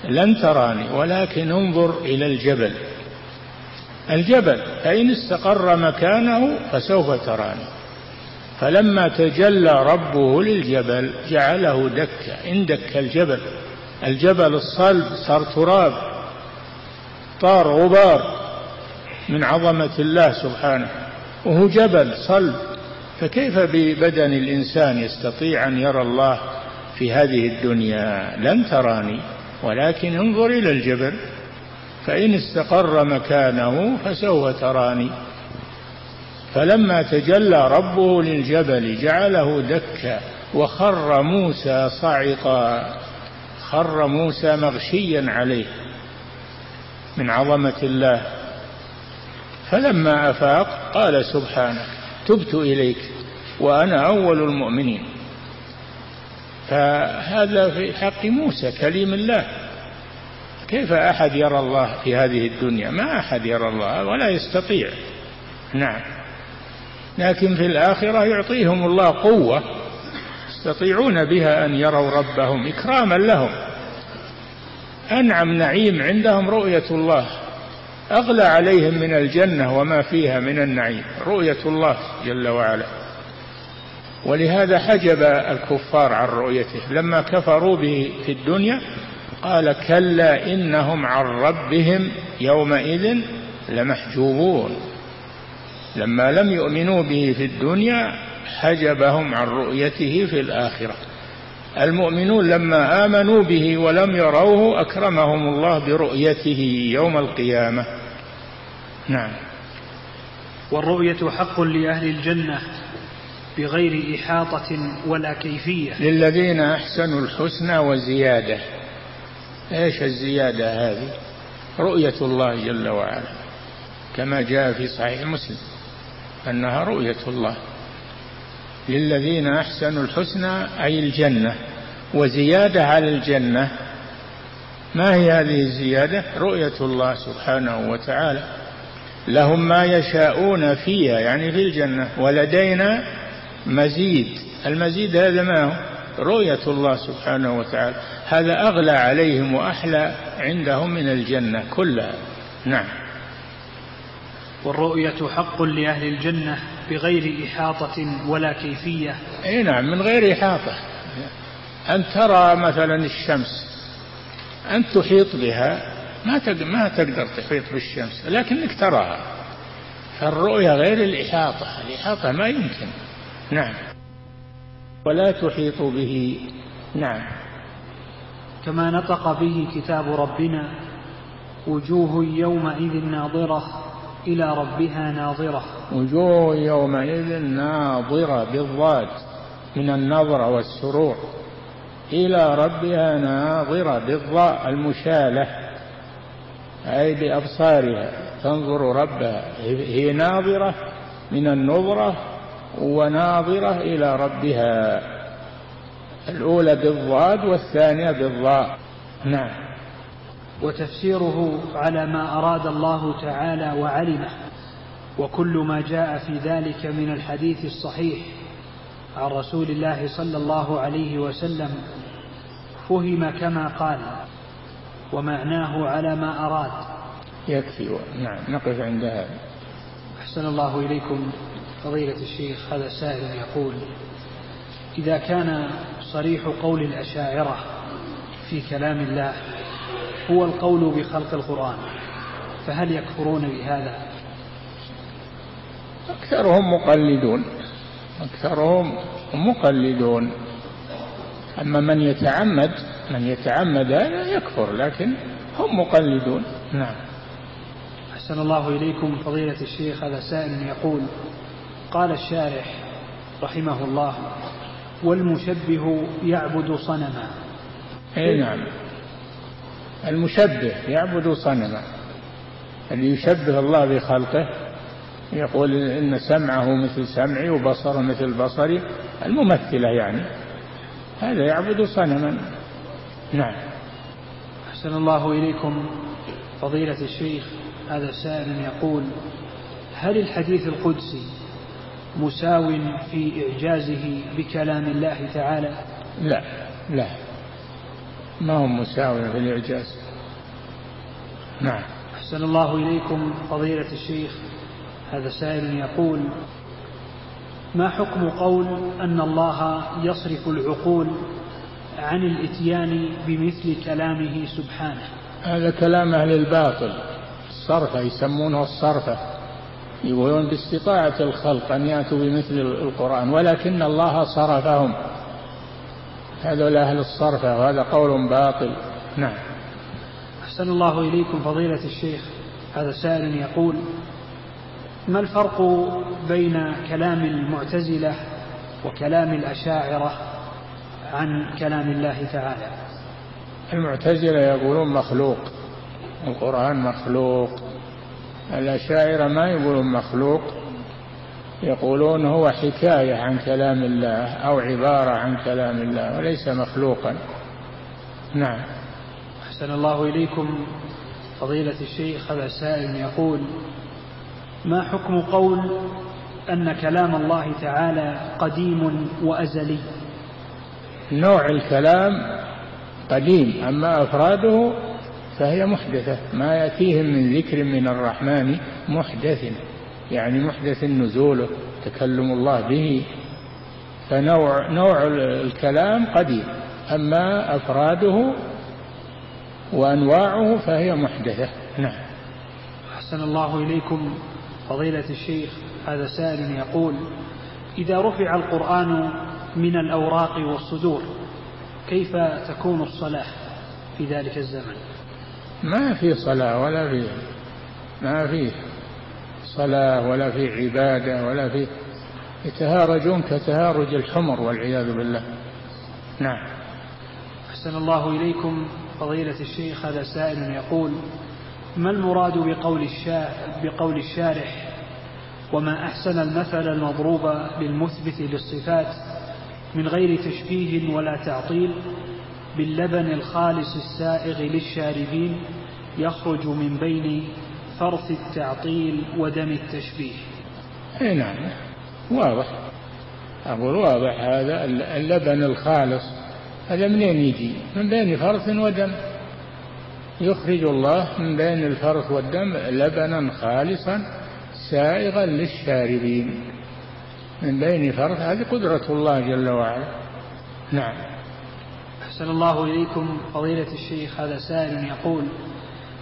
لن تراني ولكن انظر إلى الجبل. الجبل فإن استقر مكانه فسوف تراني. فلما تجلى ربه للجبل جعله دكا إن دك الجبل الجبل الصلب صار تراب طار غبار من عظمة الله سبحانه وهو جبل صلب. فكيف ببدن الإنسان يستطيع أن يرى الله في هذه الدنيا؟ لن تراني ولكن انظر إلى الجبل فإن استقر مكانه فسوف تراني. فلما تجلى ربه للجبل جعله دكا وخر موسى صعقا خر موسى مغشيا عليه من عظمة الله. فلما أفاق قال سبحانك تبت إليك وأنا أول المؤمنين. فهذا في حق موسى كليم الله. كيف أحد يرى الله في هذه الدنيا؟ ما أحد يرى الله ولا يستطيع. نعم. لكن في الآخرة يعطيهم الله قوة يستطيعون بها أن يروا ربهم إكراما لهم. أنعم نعيم عندهم رؤية الله. أغلى عليهم من الجنة وما فيها من النعيم. رؤية الله جل وعلا. ولهذا حجب الكفار عن رؤيته. لما كفروا به في الدنيا قال كلا إنهم عن ربهم يومئذ لمحجوبون. لما لم يؤمنوا به في الدنيا حجبهم عن رؤيته في الآخرة. المؤمنون لما آمنوا به ولم يروه أكرمهم الله برؤيته يوم القيامة. نعم. والرؤية حق لأهل الجنة بغير إحاطة ولا كيفية. للذين أحسنوا الحسنى وزيادة. إيش الزيادة هذه؟ رؤية الله جل وعلا كما جاء في صحيح مسلم. أنها رؤية الله. للذين أحسنوا الحسنى أي الجنة وزيادة على الجنة. ما هي هذه الزيادة؟ رؤية الله سبحانه وتعالى. لهم ما يشاءون فيها يعني في الجنة. ولدينا مزيد. المزيد هذا ما هو؟ رؤية الله سبحانه وتعالى. هذا أغلى عليهم وأحلى عندهم من الجنة كلها. نعم. والرؤية حق لأهل الجنة بغير إحاطة ولا كيفية. أي نعم من غير إحاطة. أن ترى مثلا الشمس أن تحيط بها ما ما تقدر تحيط بالشمس لكنك تراها. فالرؤية غير الإحاطة الإحاطة ما يمكن. نعم. ولا تحيط به. نعم. كما نطق به كتاب ربنا وجوه يومئذ ناظرة. إلى ربها ناظرة. وجوه يومئذ ناظرة بالضاد من النظرة والسرور. إلى ربها ناظرة بالضاء المشالة أي بأبصارها. تنظر ربها. هي ناظرة من النظرة وناظرة إلى ربها. الأولى بالضاد والثانية بالضاء. نعم. وتفسيره على ما أراد الله تعالى وعلمه. وكل ما جاء في ذلك من الحديث الصحيح عن رسول الله صلى الله عليه وسلم فهم كما قال ومعناه على ما أراد. يكفي نعم نقف عند هذا. أحسن الله إليكم. فضيلة الشيخ هذا سائل يقول إذا كان صريح قول الأشاعرة في كلام الله هو القول بخلق القرآن فهل يكفرون بهذا؟ أكثرهم مقلدون أكثرهم مقلدون. أما من يتعمد من يتعمد هذا يكفر لكن هم مقلدون. نعم. أحسن الله إليكم فضيلة الشيخ هذا سائل يقول قال الشارح رحمه الله والمشبه يعبد صنما. اي نعم. المشبه يعبد صنما. اللي يشبه الله بخلقه يقول إن سمعه مثل سمعي وبصره مثل بصري الممثلة يعني. هذا يعبد صنما. نعم. أحسن الله إليكم فضيلة الشيخ هذا سائل يقول هل الحديث القدسي مساو في إعجازه بكلام الله تعالى؟ لا لا. ما هو مساو في الإعجاز. نعم. أحسن الله إليكم فضيلة الشيخ. هذا سائل يقول ما حكم قول أن الله يصرف العقول عن الإتيان بمثل كلامه سبحانه؟ هذا كلام أهل الباطل. الصرفة يسمونه الصرفة يقولون باستطاعة الخلق أن يأتوا بمثل القرآن ولكن الله صرفهم. هذول أهل الصرفة وهذا قول باطل. نعم. أحسن الله إليكم فضيلة الشيخ هذا سائل يقول ما الفرق بين كلام المعتزلة وكلام الأشاعرة عن كلام الله تعالى؟ المعتزلة يقولون مخلوق القرآن مخلوق الأشاعرة ما يقولون مخلوق. يقولون هو حكاية عن كلام الله أو عبارة عن كلام الله وليس مخلوقا. نعم. أحسن الله إليكم. فضيلة الشيخ هذا سائل يقول ما حكم قول أن كلام الله تعالى قديم وأزلي؟ نوع الكلام قديم أما أفراده فهي محدثة. ما يأتيهم من ذكر من الرحمن محدث. يعني محدث نزوله تكلم الله به. فنوع نوع الكلام قديم أما أفراده وأنواعه فهي محدثة. نعم. أحسن الله إليكم فضيلة الشيخ هذا سائل يقول إذا رفع القرآن من الأوراق والصدور كيف تكون الصلاة في ذلك الزمن؟ ما في صلاة ولا في ما في. صلاة ولا في عبادة ولا في يتهارجون كتهارج الحمر والعياذ بالله. نعم. أحسن الله إليكم فضيلة الشيخ هذا سائل يقول ما المراد بقول. بقول الشارح؟ وما أحسن المثل المضروب للمثبت للصفات من غير تشبيه ولا تعطيل؟ باللبن الخالص السائغ للشاربين يخرج من بين فرث التعطيل ودم التشبيه. اي نعم. واضح. أقول واضح هذا اللبن الخالص. هذا منين يجي؟ من بين فرث ودم. يخرج الله من بين الفرث والدم لبنا خالصا سائغا للشاربين. من بين فرث هذه قدرة الله جل وعلا. نعم. أحسن الله إليكم. فضيلة الشيخ هذا سائل يقول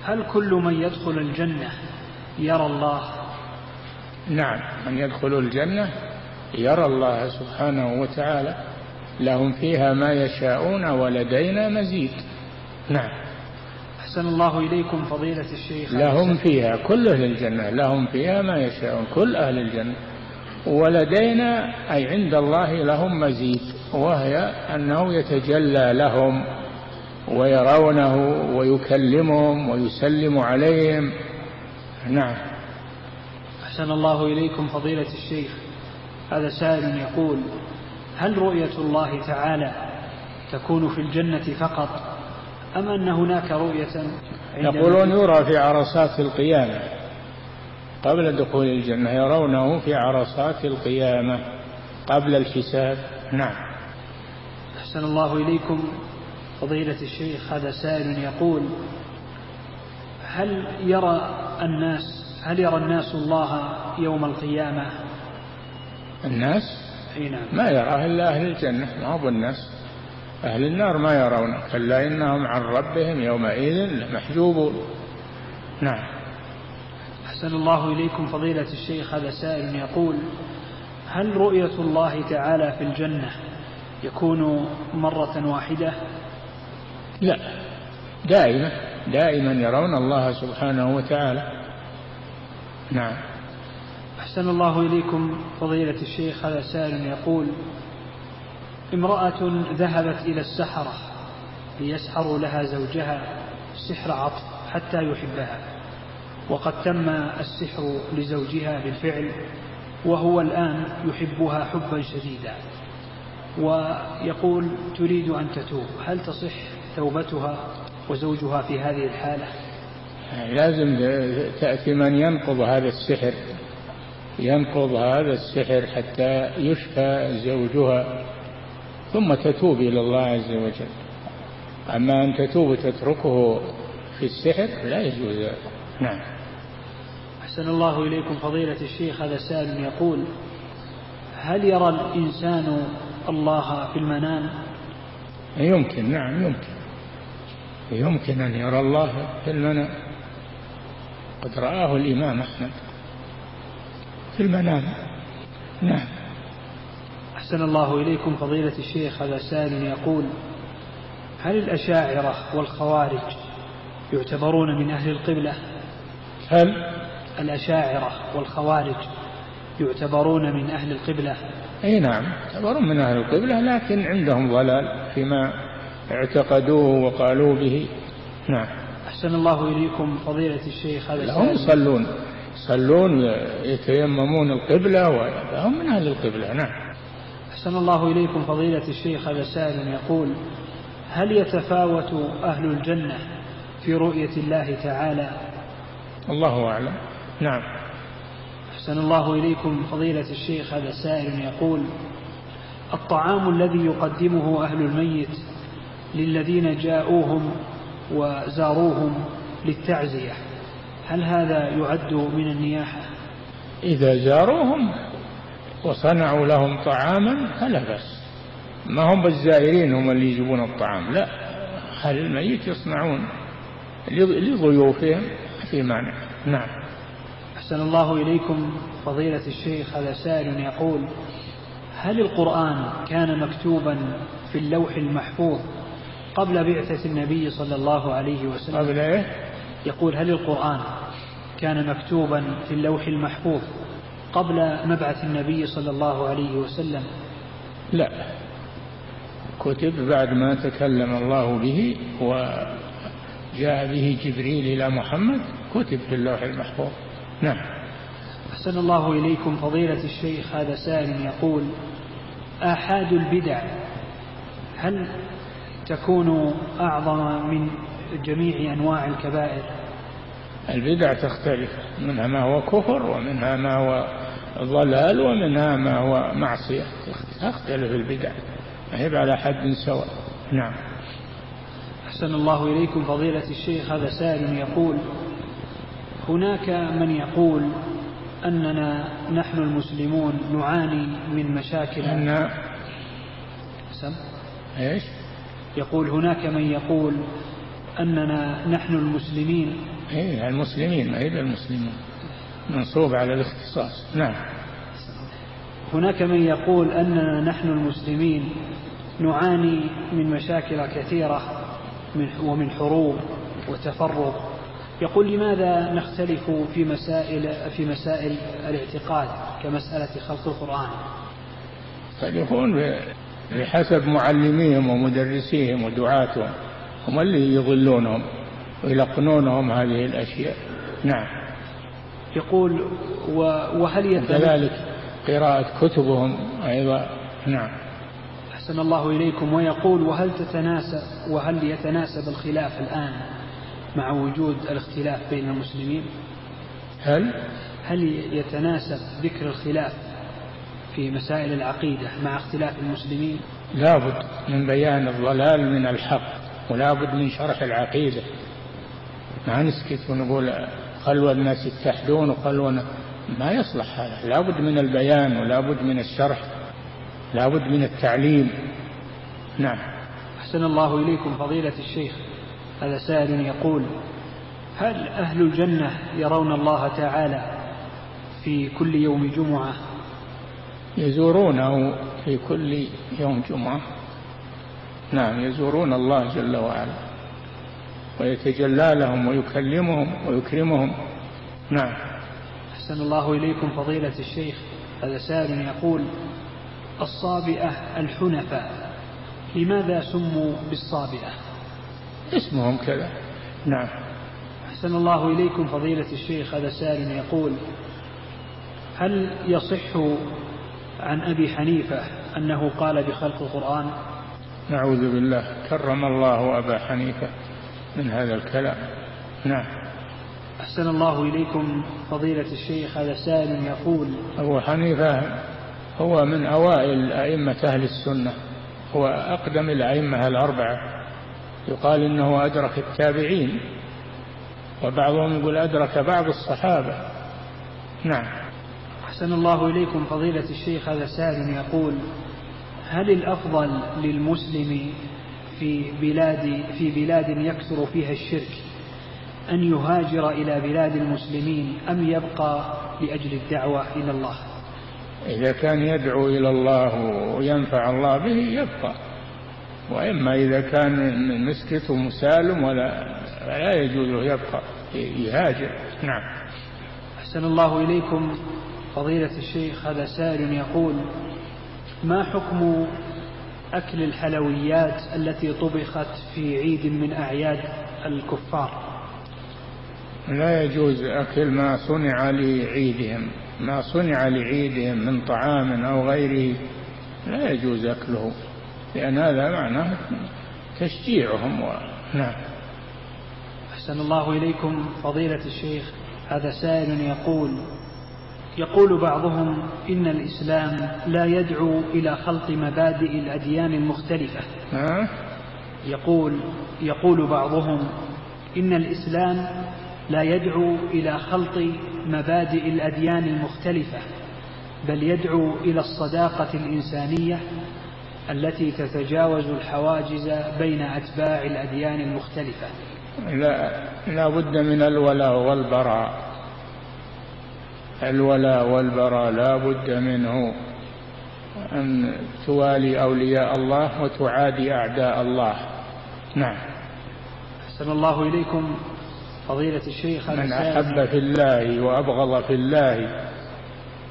هل كل من يدخل الجنة يرى الله؟ نعم من يدخل الجنة يرى الله سبحانه وتعالى. لهم فيها ما يشاءون ولدينا مزيد. نعم. أحسن الله إليكم فضيلة الشيخ. لهم فيها كل أهل الجنة لهم فيها ما يشاءون كل أهل الجنة. ولدينا أي عند الله لهم مزيد وهي أنه يتجلى لهم. ويرونه ويكلمهم ويسلم عليهم. نعم. أحسن الله إليكم فضيلة الشيخ. هذا سائل يقول هل رؤية الله تعالى تكون في الجنة فقط أم أن هناك رؤية يقولون يرى في عرصات القيامة. قبل دخول الجنة يرونه في عرصات القيامة قبل الحساب نعم. أحسن الله إليكم. فضيلة الشيخ هذا سائل يقول هل يرى الناس هل يرى الناس الله يوم القيامة؟ الناس؟ أي نعم. ما يراه إلا أهل الجنة. ما هو الناس أهل النار ما يرون. كلا إنهم عن ربهم يومئذ لمحجوبون نعم. أحسن الله إليكم فضيلة الشيخ هذا سائل يقول هل رؤية الله تعالى في الجنة يكون مرة واحدة؟ لا. دائما دائما يرون الله سبحانه وتعالى. نعم. أحسن الله إليكم فضيلة الشيخ هذا سائل يقول امرأة ذهبت إلى السحرة ليسحروا لها زوجها سحر عطف حتى يحبها وقد تم السحر لزوجها بالفعل وهو الآن يحبها حبا شديدا ويقول تريد أن تتوب هل تصح؟ توبتها وزوجها في هذه الحالة. لازم تأتي من ينقض هذا السحر ينقض هذا السحر حتى يشفى زوجها ثم تتوب إلى الله عز وجل. أما أن تتوب تتركه في السحر لا يجوز. نعم. أحسن الله إليكم فضيلة الشيخ. هذا سائل يقول هل يرى الإنسان الله في المنام؟ يمكن نعم يمكن. يمكن أن يرى الله في المنام. قد رآه الإمام أحمد في المنام. نعم. أحسن الله إليكم فضيلة الشيخ هذا سائل يقول هل الأشاعرة والخوارج يعتبرون من أهل القبلة؟ هل؟ الأشاعرة والخوارج يعتبرون من أهل القبلة؟ أي نعم يعتبرون من أهل القبلة لكن عندهم ضلال فيما اعتقدوه وقالوا به. نعم. أحسن الله إليكم فضيلة الشيخ هذا هم يصلون يصلون يتيممون القبلة وهم من أهل القبلة. نعم. أحسن الله إليكم فضيلة الشيخ هذا سائل يقول هل يتفاوت أهل الجنة في رؤية الله تعالى؟ الله أعلم. نعم. أحسن الله إليكم فضيلة الشيخ هذا سائل يقول الطعام الذي يقدمه أهل الميت للذين جاءوهم وزاروهم للتعزية. هل هذا يعد من النياحة؟ إذا زاروهم وصنعوا لهم طعاما فلا بأس. ما هم بالزائرين هم اللي يجيبون الطعام. لا أهل الميت يصنعون لضيوفهم في مانع. نعم. أحسن الله إليكم فضيلة الشيخ هذا سائل يقول هل القرآن كان مكتوبا في اللوح المحفوظ قبل بعثة النبي صلى الله عليه وسلم. قبل إيه؟ يقول هل القرآن كان مكتوبا في اللوح المحفوظ قبل مبعث النبي صلى الله عليه وسلم؟ لا. كتب بعد ما تكلم الله به وجاء به جبريل إلى محمد كتب في اللوح المحفوظ. نعم. أحسن الله إليكم فضيلة الشيخ هذا سائل يقول آحاد البدع هل تكون أعظم من جميع أنواع الكبائر. البدع تختلف منها ما هو كفر ومنها ما هو ضلال ومنها ما هو معصية. تختلف البدع هي على حد سواء. نعم. أحسن الله إليكم فضيلة الشيخ هذا سائل يقول هناك من يقول أننا نحن المسلمون نعاني من مشاكل. أن سم إيش؟ يقول هناك من يقول أننا نحن المسلمين. إيه المسلمين ما هي المسلمين منصوب على الاختصاص. نعم. هناك من يقول أننا نحن المسلمين. نعاني من مشاكل كثيرة من ومن حروب وتفرق. يقول لماذا نختلف في مسائل في مسائل الاعتقاد كمسألة خلق القرآن؟ قد يكون بحسب معلميهم ومدرسيهم ودعاتهم هم اللي يضلونهم ويلقنونهم هذه الأشياء. نعم. يقول وهل كذلك قراءة كتبهم أيضا. نعم. أحسن الله إليكم. ويقول وهل تتناسب وهل يتناسب الخلاف الآن مع وجود الاختلاف بين المسلمين؟ هل؟ هل يتناسب ذكر الخلاف في مسائل العقيدة مع اختلاف المسلمين؟ لابد من بيان الضلال من الحق ولا بد من شرح العقيدة. ما نسكت ونقول خلوا الناس يتحدون وخلوا ما يصلح هذا. لا بد من البيان ولا بد من الشرح لا بد من التعليم. نعم. أحسن الله إليكم فضيلة الشيخ. هذا سائل يقول هل أهل الجنة يرون الله تعالى في كل يوم جمعة؟ يزورونه في كل يوم جمعة. نعم يزورون الله جل وعلا. ويتجلى لهم ويكلمهم ويكرمهم. نعم. أحسن الله إليكم فضيلة الشيخ. هذا سائل يقول الصابئة الحنفاء لماذا سموا بالصابئة؟ اسمهم كذا. نعم. أحسن الله إليكم فضيلة الشيخ. هذا سائل يقول هل يصح عن أبي حنيفة أنه قال بخلق القرآن نعوذ بالله كرم الله أبا حنيفة من هذا الكلام. نعم. أحسن الله إليكم فضيلة الشيخ هذا سائل يقول أبو حنيفة هو من أوائل أئمة أهل السنة هو أقدم الأئمة الأربعة. يقال إنه أدرك التابعين وبعضهم يقول أدرك بعض الصحابة. نعم. أحسن الله إليكم فضيلة الشيخ هذا سائل يقول هل الأفضل للمسلم في بلاد في بلاد يكثر فيها الشرك أن يهاجر إلى بلاد المسلمين أم يبقى لأجل الدعوة إلى الله؟ إذا كان يدعو إلى الله وينفع الله به يبقى وإما إذا كان مسكت ومسالم ولا لا يجوز يبقى يهاجر. نعم. أحسن الله إليكم فضيلة الشيخ هذا سائل يقول ما حكم أكل الحلويات التي طبخت في عيد من أعياد الكفار؟ لا يجوز أكل ما صنع لعيدهم ما صنع لعيدهم من طعام أو غيره. لا يجوز أكله لأن هذا معناه تشجيعهم و... نعم. أحسن الله إليكم فضيلة الشيخ هذا سائل يقول يقول بعضهم إن الإسلام لا يدعو إلى خلط مبادئ الأديان المختلفة؟ يقول يقول بعضهم إن الإسلام لا يدعو إلى خلط مبادئ الأديان المختلفة بل يدعو إلى الصداقة الإنسانية التي تتجاوز الحواجز بين أتباع الأديان المختلفة. لا, لا بد من الولاء والبراء. الولاء والبراء لا بد منه أن توالي أولياء الله وتعادي أعداء الله. نعم. أحسن الله إليكم فضيلة الشيخ من أحب في الله وأبغض في الله.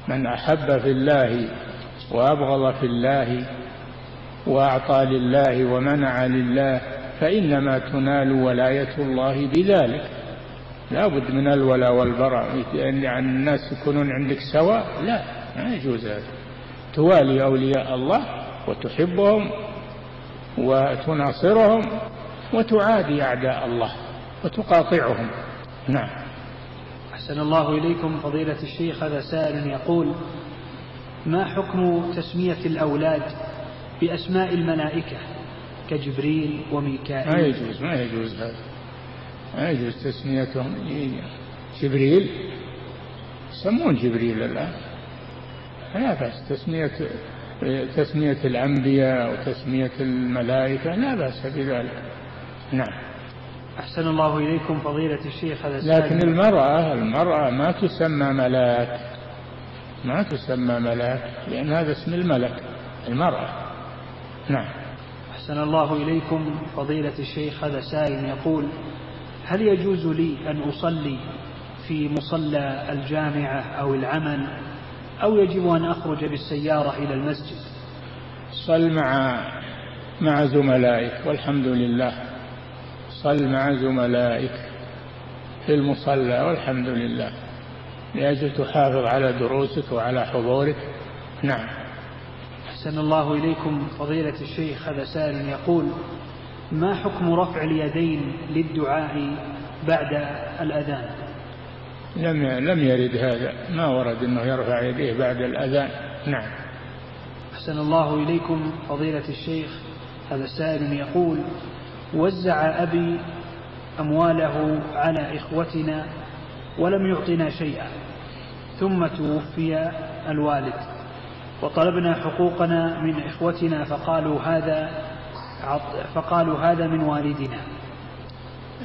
من أحب في الله وأبغض في الله وأعطى لله ومنع لله فإنما تنال ولاية الله بذلك. لا بد من الولاء والبراء. يعني الناس يكونون عندك سواء. لا ما يجوز هذا. توالي أولياء الله وتحبهم وتناصرهم وتعادي أعداء الله وتقاطعهم. نعم. أحسن الله إليكم فضيلة الشيخ. هذا سائل يقول ما حكم تسمية الأولاد بأسماء الملائكة كجبريل وميكائيل؟ ما يجوز ما يجوز هذا. ما يجوز تسميتهم جبريل. يسمون جبريل الآن. لا بأس. تسمية تسمية الأنبياء وتسمية الملائكة لا بأس بذلك. نعم. أحسن الله إليكم فضيلة الشيخ هذا لكن المرأة المرأة ما تسمى ملاك. ما تسمى ملاك لأن هذا اسم الملك المرأة. نعم. أحسن الله إليكم فضيلة الشيخ هذا سائل يقول هل يجوز لي أن أصلي في مصلى الجامعة أو العمل؟ أو يجب أن أخرج بالسيارة إلى المسجد؟ صل مع مع زملائك والحمد لله. صل مع زملائك في المصلى والحمد لله. لأجل تحافظ على دروسك وعلى حضورك. نعم. أحسن الله إليكم فضيلة الشيخ هذا سائل يقول ما حكم رفع اليدين للدعاء بعد الأذان؟ لم لم يرد هذا. ما ورد أنه يرفع يديه بعد الأذان. نعم. أحسن الله إليكم فضيلة الشيخ. هذا سائل يقول وزع أبي أمواله على إخوتنا ولم يعطنا شيئا ثم توفي الوالد. وطلبنا حقوقنا من إخوتنا فقالوا هذا فقالوا هذا من والدنا.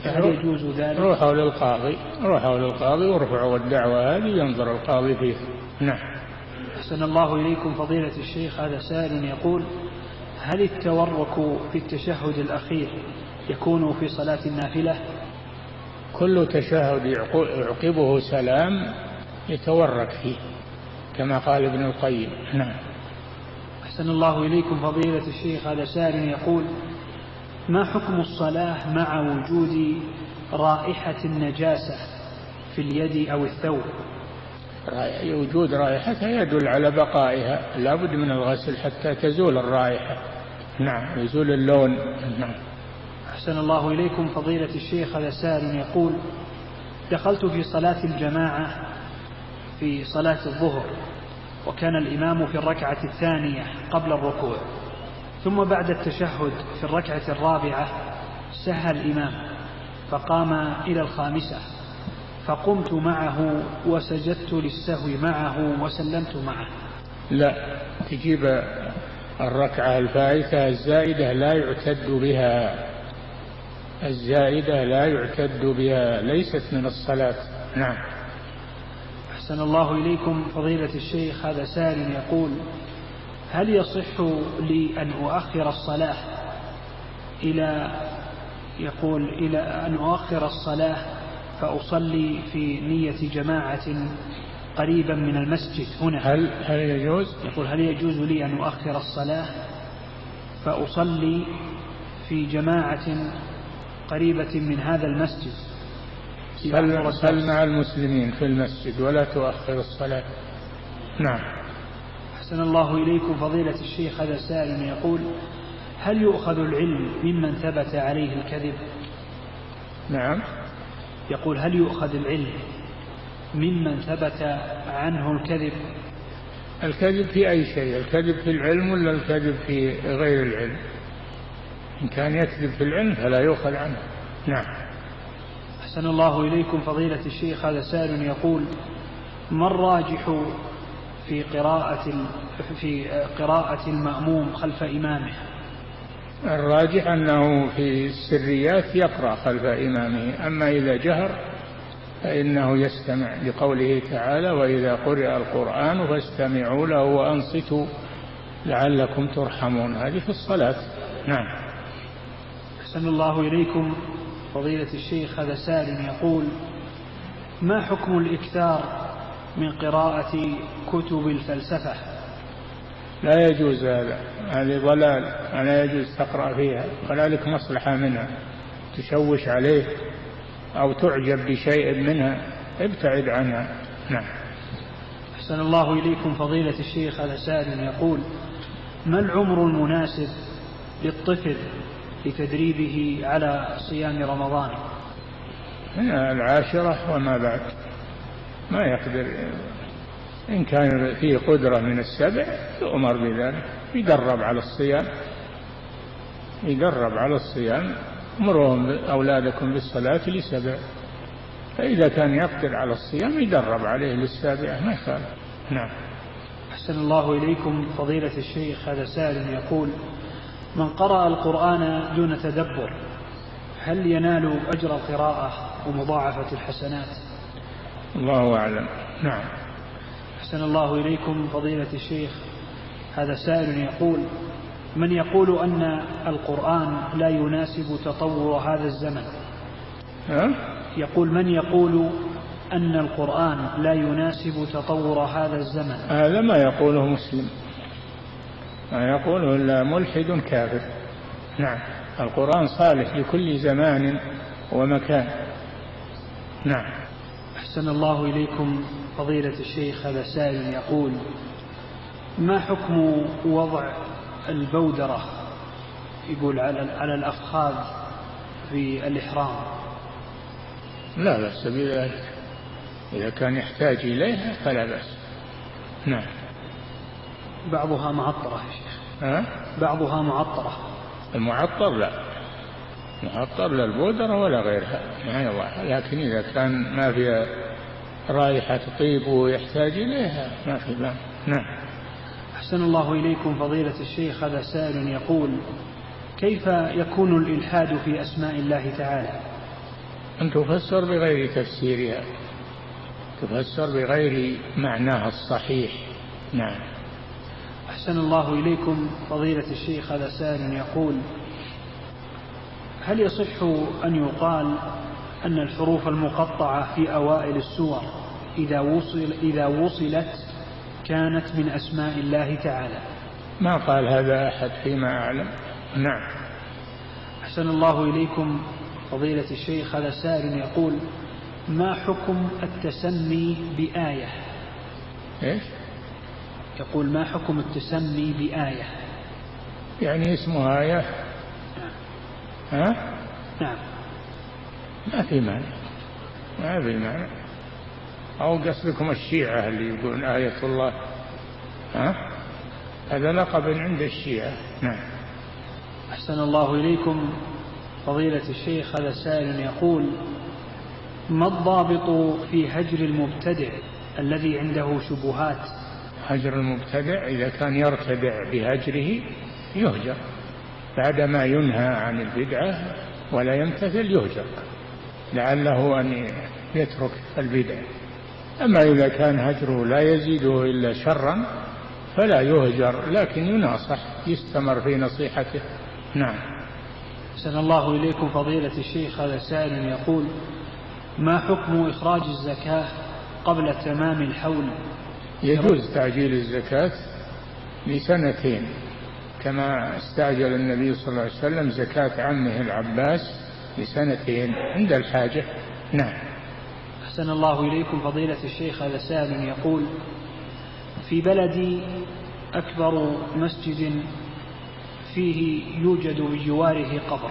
فهل يجوز ذلك؟ روحوا للقاضي روحوا للقاضي وارفعوا الدعوة هذه ينظر القاضي فيه. نعم. أحسن الله إليكم فضيلة الشيخ هذا سائل يقول هل التورك في التشهد الأخير يكون في صلاة النافلة؟ كل تشهد يعقبه سلام يتورك فيه كما قال ابن القيم. نعم. أحسن الله إليكم فضيلة الشيخ. هذا سائل يقول ما حكم الصلاة مع وجود رائحة النجاسة في اليد أو الثوب؟ وجود رائحتها يدل على بقائها. لابد من الغسل حتى تزول الرائحة. نعم يزول اللون. نعم. أحسن الله إليكم فضيلة الشيخ. هذا سائل يقول دخلت في صلاة الجماعة في صلاة الظهر وكان الإمام في الركعة الثانية قبل الركوع. ثم بعد التشهد في الركعة الرابعة سهى الإمام فقام إلى الخامسة. فقمت معه وسجدت للسهو معه وسلمت معه. لا تجيب الركعة الفائتة الزائدة لا يعتد بها. الزائدة لا يعتد بها ليست من الصلاة. نعم. أحسن الله إليكم. فضيلة الشيخ هذا سائل يقول هل يصح لي أن أؤخر الصلاة إلى يقول إلى أن أؤخر الصلاة فأصلي في نية جماعة قريبا من المسجد هنا؟ هل هل يجوز؟ يقول هل يجوز لي أن أؤخر الصلاة فأصلي في جماعة قريبة من هذا المسجد؟ صل, صل مع المسلمين في المسجد ولا تؤخر الصلاة. نعم. أحسن الله إليكم فضيلة الشيخ هذا سائل يقول هل يؤخذ العلم ممن ثبت عليه الكذب؟ نعم. يقول هل يؤخذ العلم ممن ثبت عنه الكذب؟ الكذب في أي شيء؟ الكذب في العلم ولا الكذب في غير العلم؟ إن كان يكذب في العلم فلا يؤخذ عنه. نعم. أحسن الله إليكم فضيلة الشيخ. هذا سائل يقول ما الراجح في قراءة في قراءة المأموم خلف إمامه؟ الراجح أنه في السريات يقرأ خلف إمامه أما إذا جهر فإنه يستمع لقوله تعالى وإذا قرئ القرآن فاستمعوا له وأنصتوا لعلكم ترحمون. هذه في الصلاة. نعم. أحسن الله إليكم. فضيلة الشيخ هذا سالم يقول ما حكم الإكثار من قراءة كتب الفلسفة؟ لا يجوز هذا هذه ضلال لا يجوز تقرأ فيها ولا لك مصلحة منها تشوش عليه أو تعجب بشيء منها ابتعد عنها. نعم. أحسن الله إليكم فضيلة الشيخ هذا سائل يقول ما العمر المناسب للطفل لتدريبه على صيام رمضان. العاشرة وما بعد. ما يقدر. إن كان فيه قدرة من السبع يؤمر بذلك. يدرب على الصيام. يدرب على الصيام. مرهم أولادكم بالصلاة لسبع. فإذا كان يقدر على الصيام يدرب عليه للسابعة ما يخالف. نعم. أحسن الله إليكم فضيلة الشيخ. هذا سائل يقول من قرأ القرآن دون تدبر هل ينال أجر القراءة ومضاعفة الحسنات؟ الله أعلم. نعم. أحسن الله إليكم فضيلة الشيخ. هذا سائل يقول من يقول أن القرآن لا يناسب تطور هذا الزمن؟ ها؟ يقول من يقول أن القرآن لا يناسب تطور هذا الزمن؟ هذا ما يقوله مسلم. ما يقوله إلا ملحد كافر. نعم. القرآن صالح لكل زمان ومكان. نعم. أحسن الله إليكم فضيلة الشيخ هذا سائل يقول ما حكم وضع البودرة؟ يقول على على الأفخاذ في الإحرام. لا بأس بذلك. إذا كان يحتاج إليها فلا بأس. نعم. بعضها معطرة يا شيخ. ها؟ بعضها معطرة. المعطر لا. محطر لا البودرة ولا غيرها. ما يضعها لكن إذا كان ما فيها رائحة طيب ويحتاج إليها ما في بأس. نعم. أحسن الله إليكم فضيلة الشيخ. هذا سائل يقول كيف يكون الإلحاد في أسماء الله تعالى؟ أن تفسر بغير تفسيرها. تفسر بغير معناها الصحيح. نعم. أحسن الله إليكم. فضيلة الشيخ هذا سائل يقول هل يصح أن يقال أن الحروف المقطعة في أوائل السور إذا وصل إذا وصلت كانت من أسماء الله تعالى؟ ما قال هذا أحد فيما أعلم. نعم. أحسن الله إليكم. فضيلة الشيخ هذا سائل يقول ما حكم التسمي بآية؟ إيش؟ يقول ما حكم التسمي بآية؟ يعني اسمها آية؟ ها؟ نعم. ما في معنى ما في معنى أو قصدكم الشيعة اللي يقولون آية الله. ها؟ هذا لقب عند الشيعة. نعم. أحسن الله إليكم. فضيلة الشيخ هذا سائل يقول ما الضابط في هجر المبتدع الذي عنده شبهات؟ هجر المبتدع إذا كان يرتدع بهجره يهجر بعدما ينهى عن البدعة ولا يمتثل يهجر لعله أن يترك البدع. أما إذا كان هجره لا يزيده إلا شرا فلا يهجر لكن يناصح يستمر في نصيحته. نعم. سن الله إليكم فضيلة الشيخ هذا سائل يقول ما حكم إخراج الزكاة قبل تمام الحول؟ يجوز تعجيل الزكاة لسنتين كما استعجل النبي صلى الله عليه وسلم زكاة عمه العباس لسنتين. عند الحاجة. نعم. أحسن الله إليكم فضيلة الشيخ هذا سائل يقول في بلدي أكبر مسجد فيه يوجد بجواره قبر.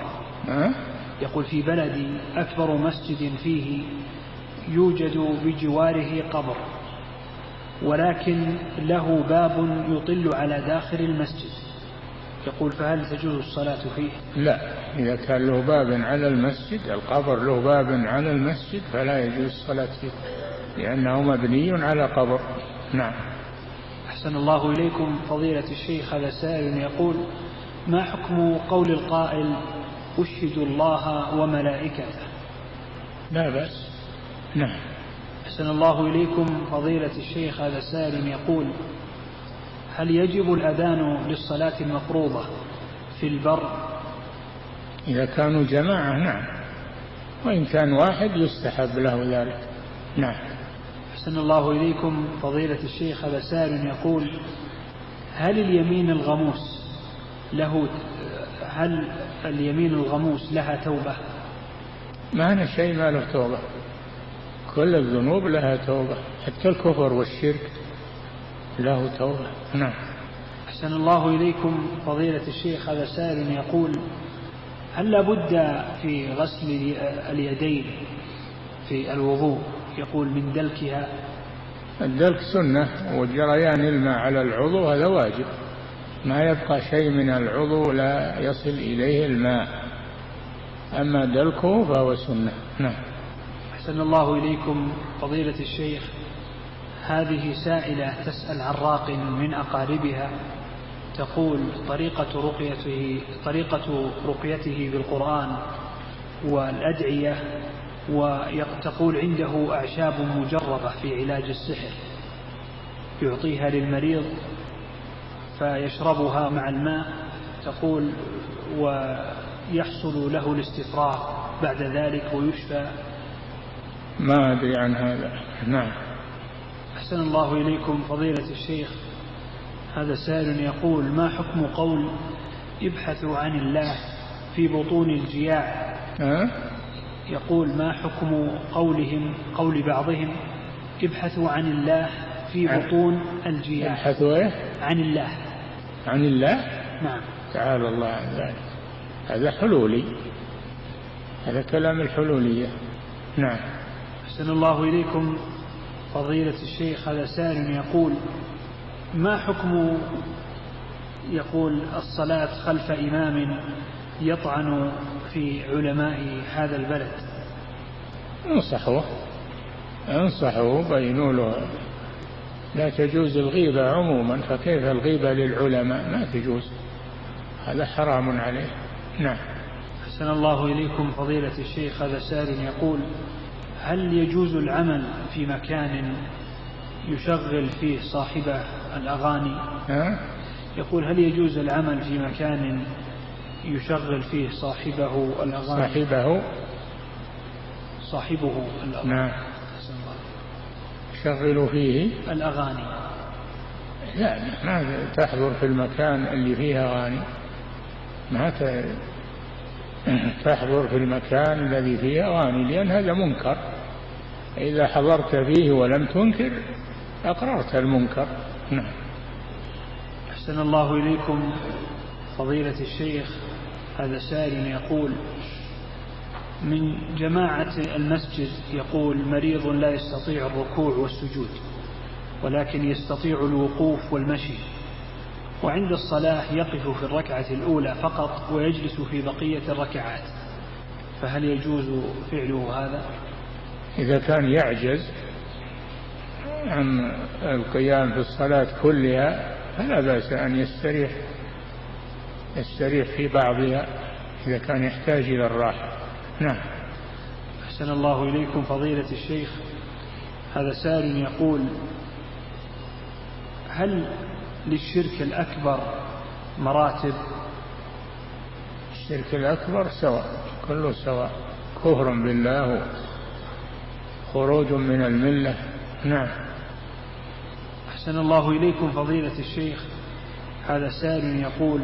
أه؟ يقول في بلدي أكبر مسجد فيه يوجد بجواره قبر. ولكن له باب يطل على داخل المسجد. يقول فهل تجوز الصلاة فيه؟ لا إذا كان له باب على المسجد القبر له باب على المسجد فلا يجوز الصلاة فيه لأنه مبني على قبر. نعم. أحسن الله إليكم. فضيلة الشيخ هذا سائل يقول ما حكم قول القائل أشهد الله وملائكته لا بأس. نعم. أحسن الله إليكم. فضيلة الشيخ هذا سائل يقول هل يجب الأذان للصلاة المفروضة في البر؟ إذا كانوا جماعة نعم. وإن كان واحد يستحب له ذلك. نعم. أحسن الله إليكم. فضيلة الشيخ هذا سائل يقول هل اليمين الغموس له هل اليمين الغموس لها توبة؟ ما أنا شيء ما له توبة. كل الذنوب لها توبة. حتى الكفر والشرك له توبة. نعم. أحسن الله إليكم فضيلة الشيخ هذا سائل يقول هل لابد في غسل اليدين في الوضوء؟ يقول من دلكها. الدلك سنة وجريان الماء على العضو هذا واجب. ما يبقى شيء من العضو لا يصل إليه الماء. أما دلكه فهو سنة. نعم. أحسن الله إليكم فضيلة الشيخ. هذه سائلة تسأل عن راق من أقاربها. تقول طريقة رقيته طريقة رقيته بالقرآن والأدعية وتقول عنده أعشاب مجربة في علاج السحر يعطيها للمريض فيشربها مع الماء. تقول ويحصل له الاستفراغ بعد ذلك ويشفى. ما أدري عن هذا. نعم. أحسن الله إليكم فضيلة الشيخ. هذا سائل يقول ما حكم قول ابحثوا عن الله في بطون الجياع؟ أه؟ يقول ما حكم قولهم قول بعضهم ابحثوا عن الله في بطون الجياع؟ ابحثوا إيه؟ عن الله. عن الله؟ نعم. تعالى الله عن ذلك. هذا حلولي. هذا كلام الحلولية. نعم. أحسن الله إليكم. فضيلة الشيخ هذا سائل يقول ما حكم يقول الصلاة خلف إمام يطعن في علماء هذا البلد؟ انصحوه انصحوه بينوا له. لا تجوز الغيبة عموما فكيف الغيبة للعلماء؟ ما تجوز. هذا حرام عليه. نعم. أحسن الله إليكم. فضيلة الشيخ هذا سائل يقول هل يجوز العمل في مكان يشغل فيه صاحبه الأغاني؟ يقول هل يجوز العمل في مكان يشغل فيه صاحبه الأغاني؟ صاحبه؟ صاحبه الأغاني. نعم. يشغل فيه؟ الأغاني. لا ما تحضر في المكان اللي فيه أغاني. ما تحضر في المكان الذي فيه أغاني لأن هذا منكر. إذا حضرت فيه ولم تنكر أقررت المنكر. نعم. أحسن الله إليكم فضيلة الشيخ هذا سائل يقول من جماعة المسجد يقول مريض لا يستطيع الركوع والسجود ولكن يستطيع الوقوف والمشي. وعند الصلاة يقف في الركعة الأولى فقط ويجلس في بقية الركعات. فهل يجوز فعله هذا؟ إذا كان يعجز عن القيام في الصلاة كلها فلا بأس أن يستريح يستريح في بعضها إذا كان يحتاج إلى الراحة. نعم. أحسن الله إليكم فضيلة الشيخ. هذا سائل يقول هل للشرك الأكبر مراتب؟ الشرك الأكبر سواء كله سواء. كفر بالله خروج من الملة. نعم. أحسن الله إليكم فضيلة الشيخ. هذا سائل يقول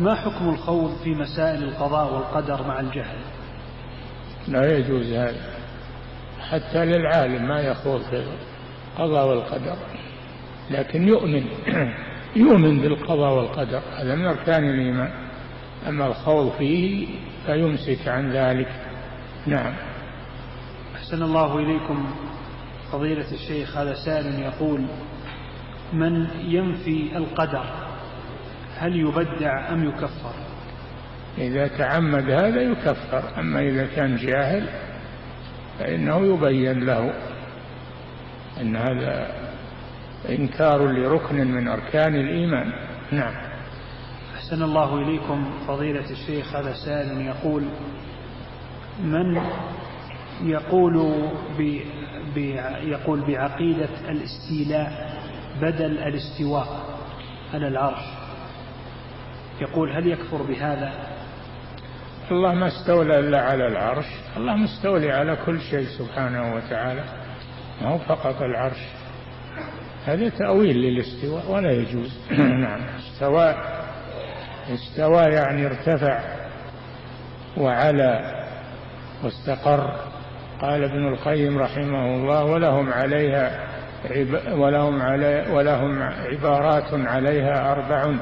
ما حكم الخوض في مسائل القضاء والقدر مع الجهل؟ لا يجوز هذا. حتى للعالم ما يخوض في القضاء والقدر. لكن يؤمن يؤمن بالقضاء والقدر هذا من أركان الإيمان. أما الخوض فيه فيمسك عن ذلك. نعم. أحسن الله إليكم فضيلة الشيخ هذا سائل يقول من ينفي القدر هل يبدع أم يكفر؟ إذا تعمد هذا يكفر أما إذا كان جاهل فإنه يبين له أن هذا إنكار لركن من أركان الإيمان. نعم. أحسن الله إليكم فضيلة الشيخ هذا سائل يقول من يقول ب يقول بعقيدة الاستيلاء بدل الاستواء على العرش؟ يقول هل يكفر بهذا؟ الله ما استولى إلا على العرش. الله مستولي على كل شيء سبحانه وتعالى. ما هو فقط العرش. هذا تأويل للاستواء ولا يجوز. نعم. استوى استوى يعني ارتفع وعلى واستقر. قال ابن القيم رحمه الله ولهم عليها ولهم علي ولهم عبارات عليها أربع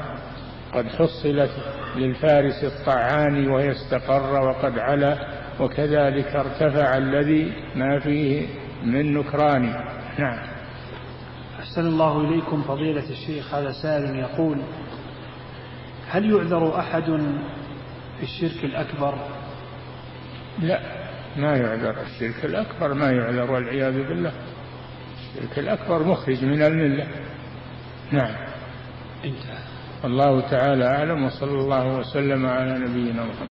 قد حصلت للفارس الطعان وهي استقر وقد علا وكذلك ارتفع الذي ما فيه من نكران. نعم. أحسن الله إليكم فضيلة الشيخ هذا سائل يقول هل يعذر أحد في الشرك الأكبر؟ لا ما يعذر. الشرك الأكبر ما يعذر والعياذ بالله. الشرك الأكبر مخرج من الملة. نعم. انتهى. الله تعالى أعلم وصلى الله وسلم على نبينا محمد.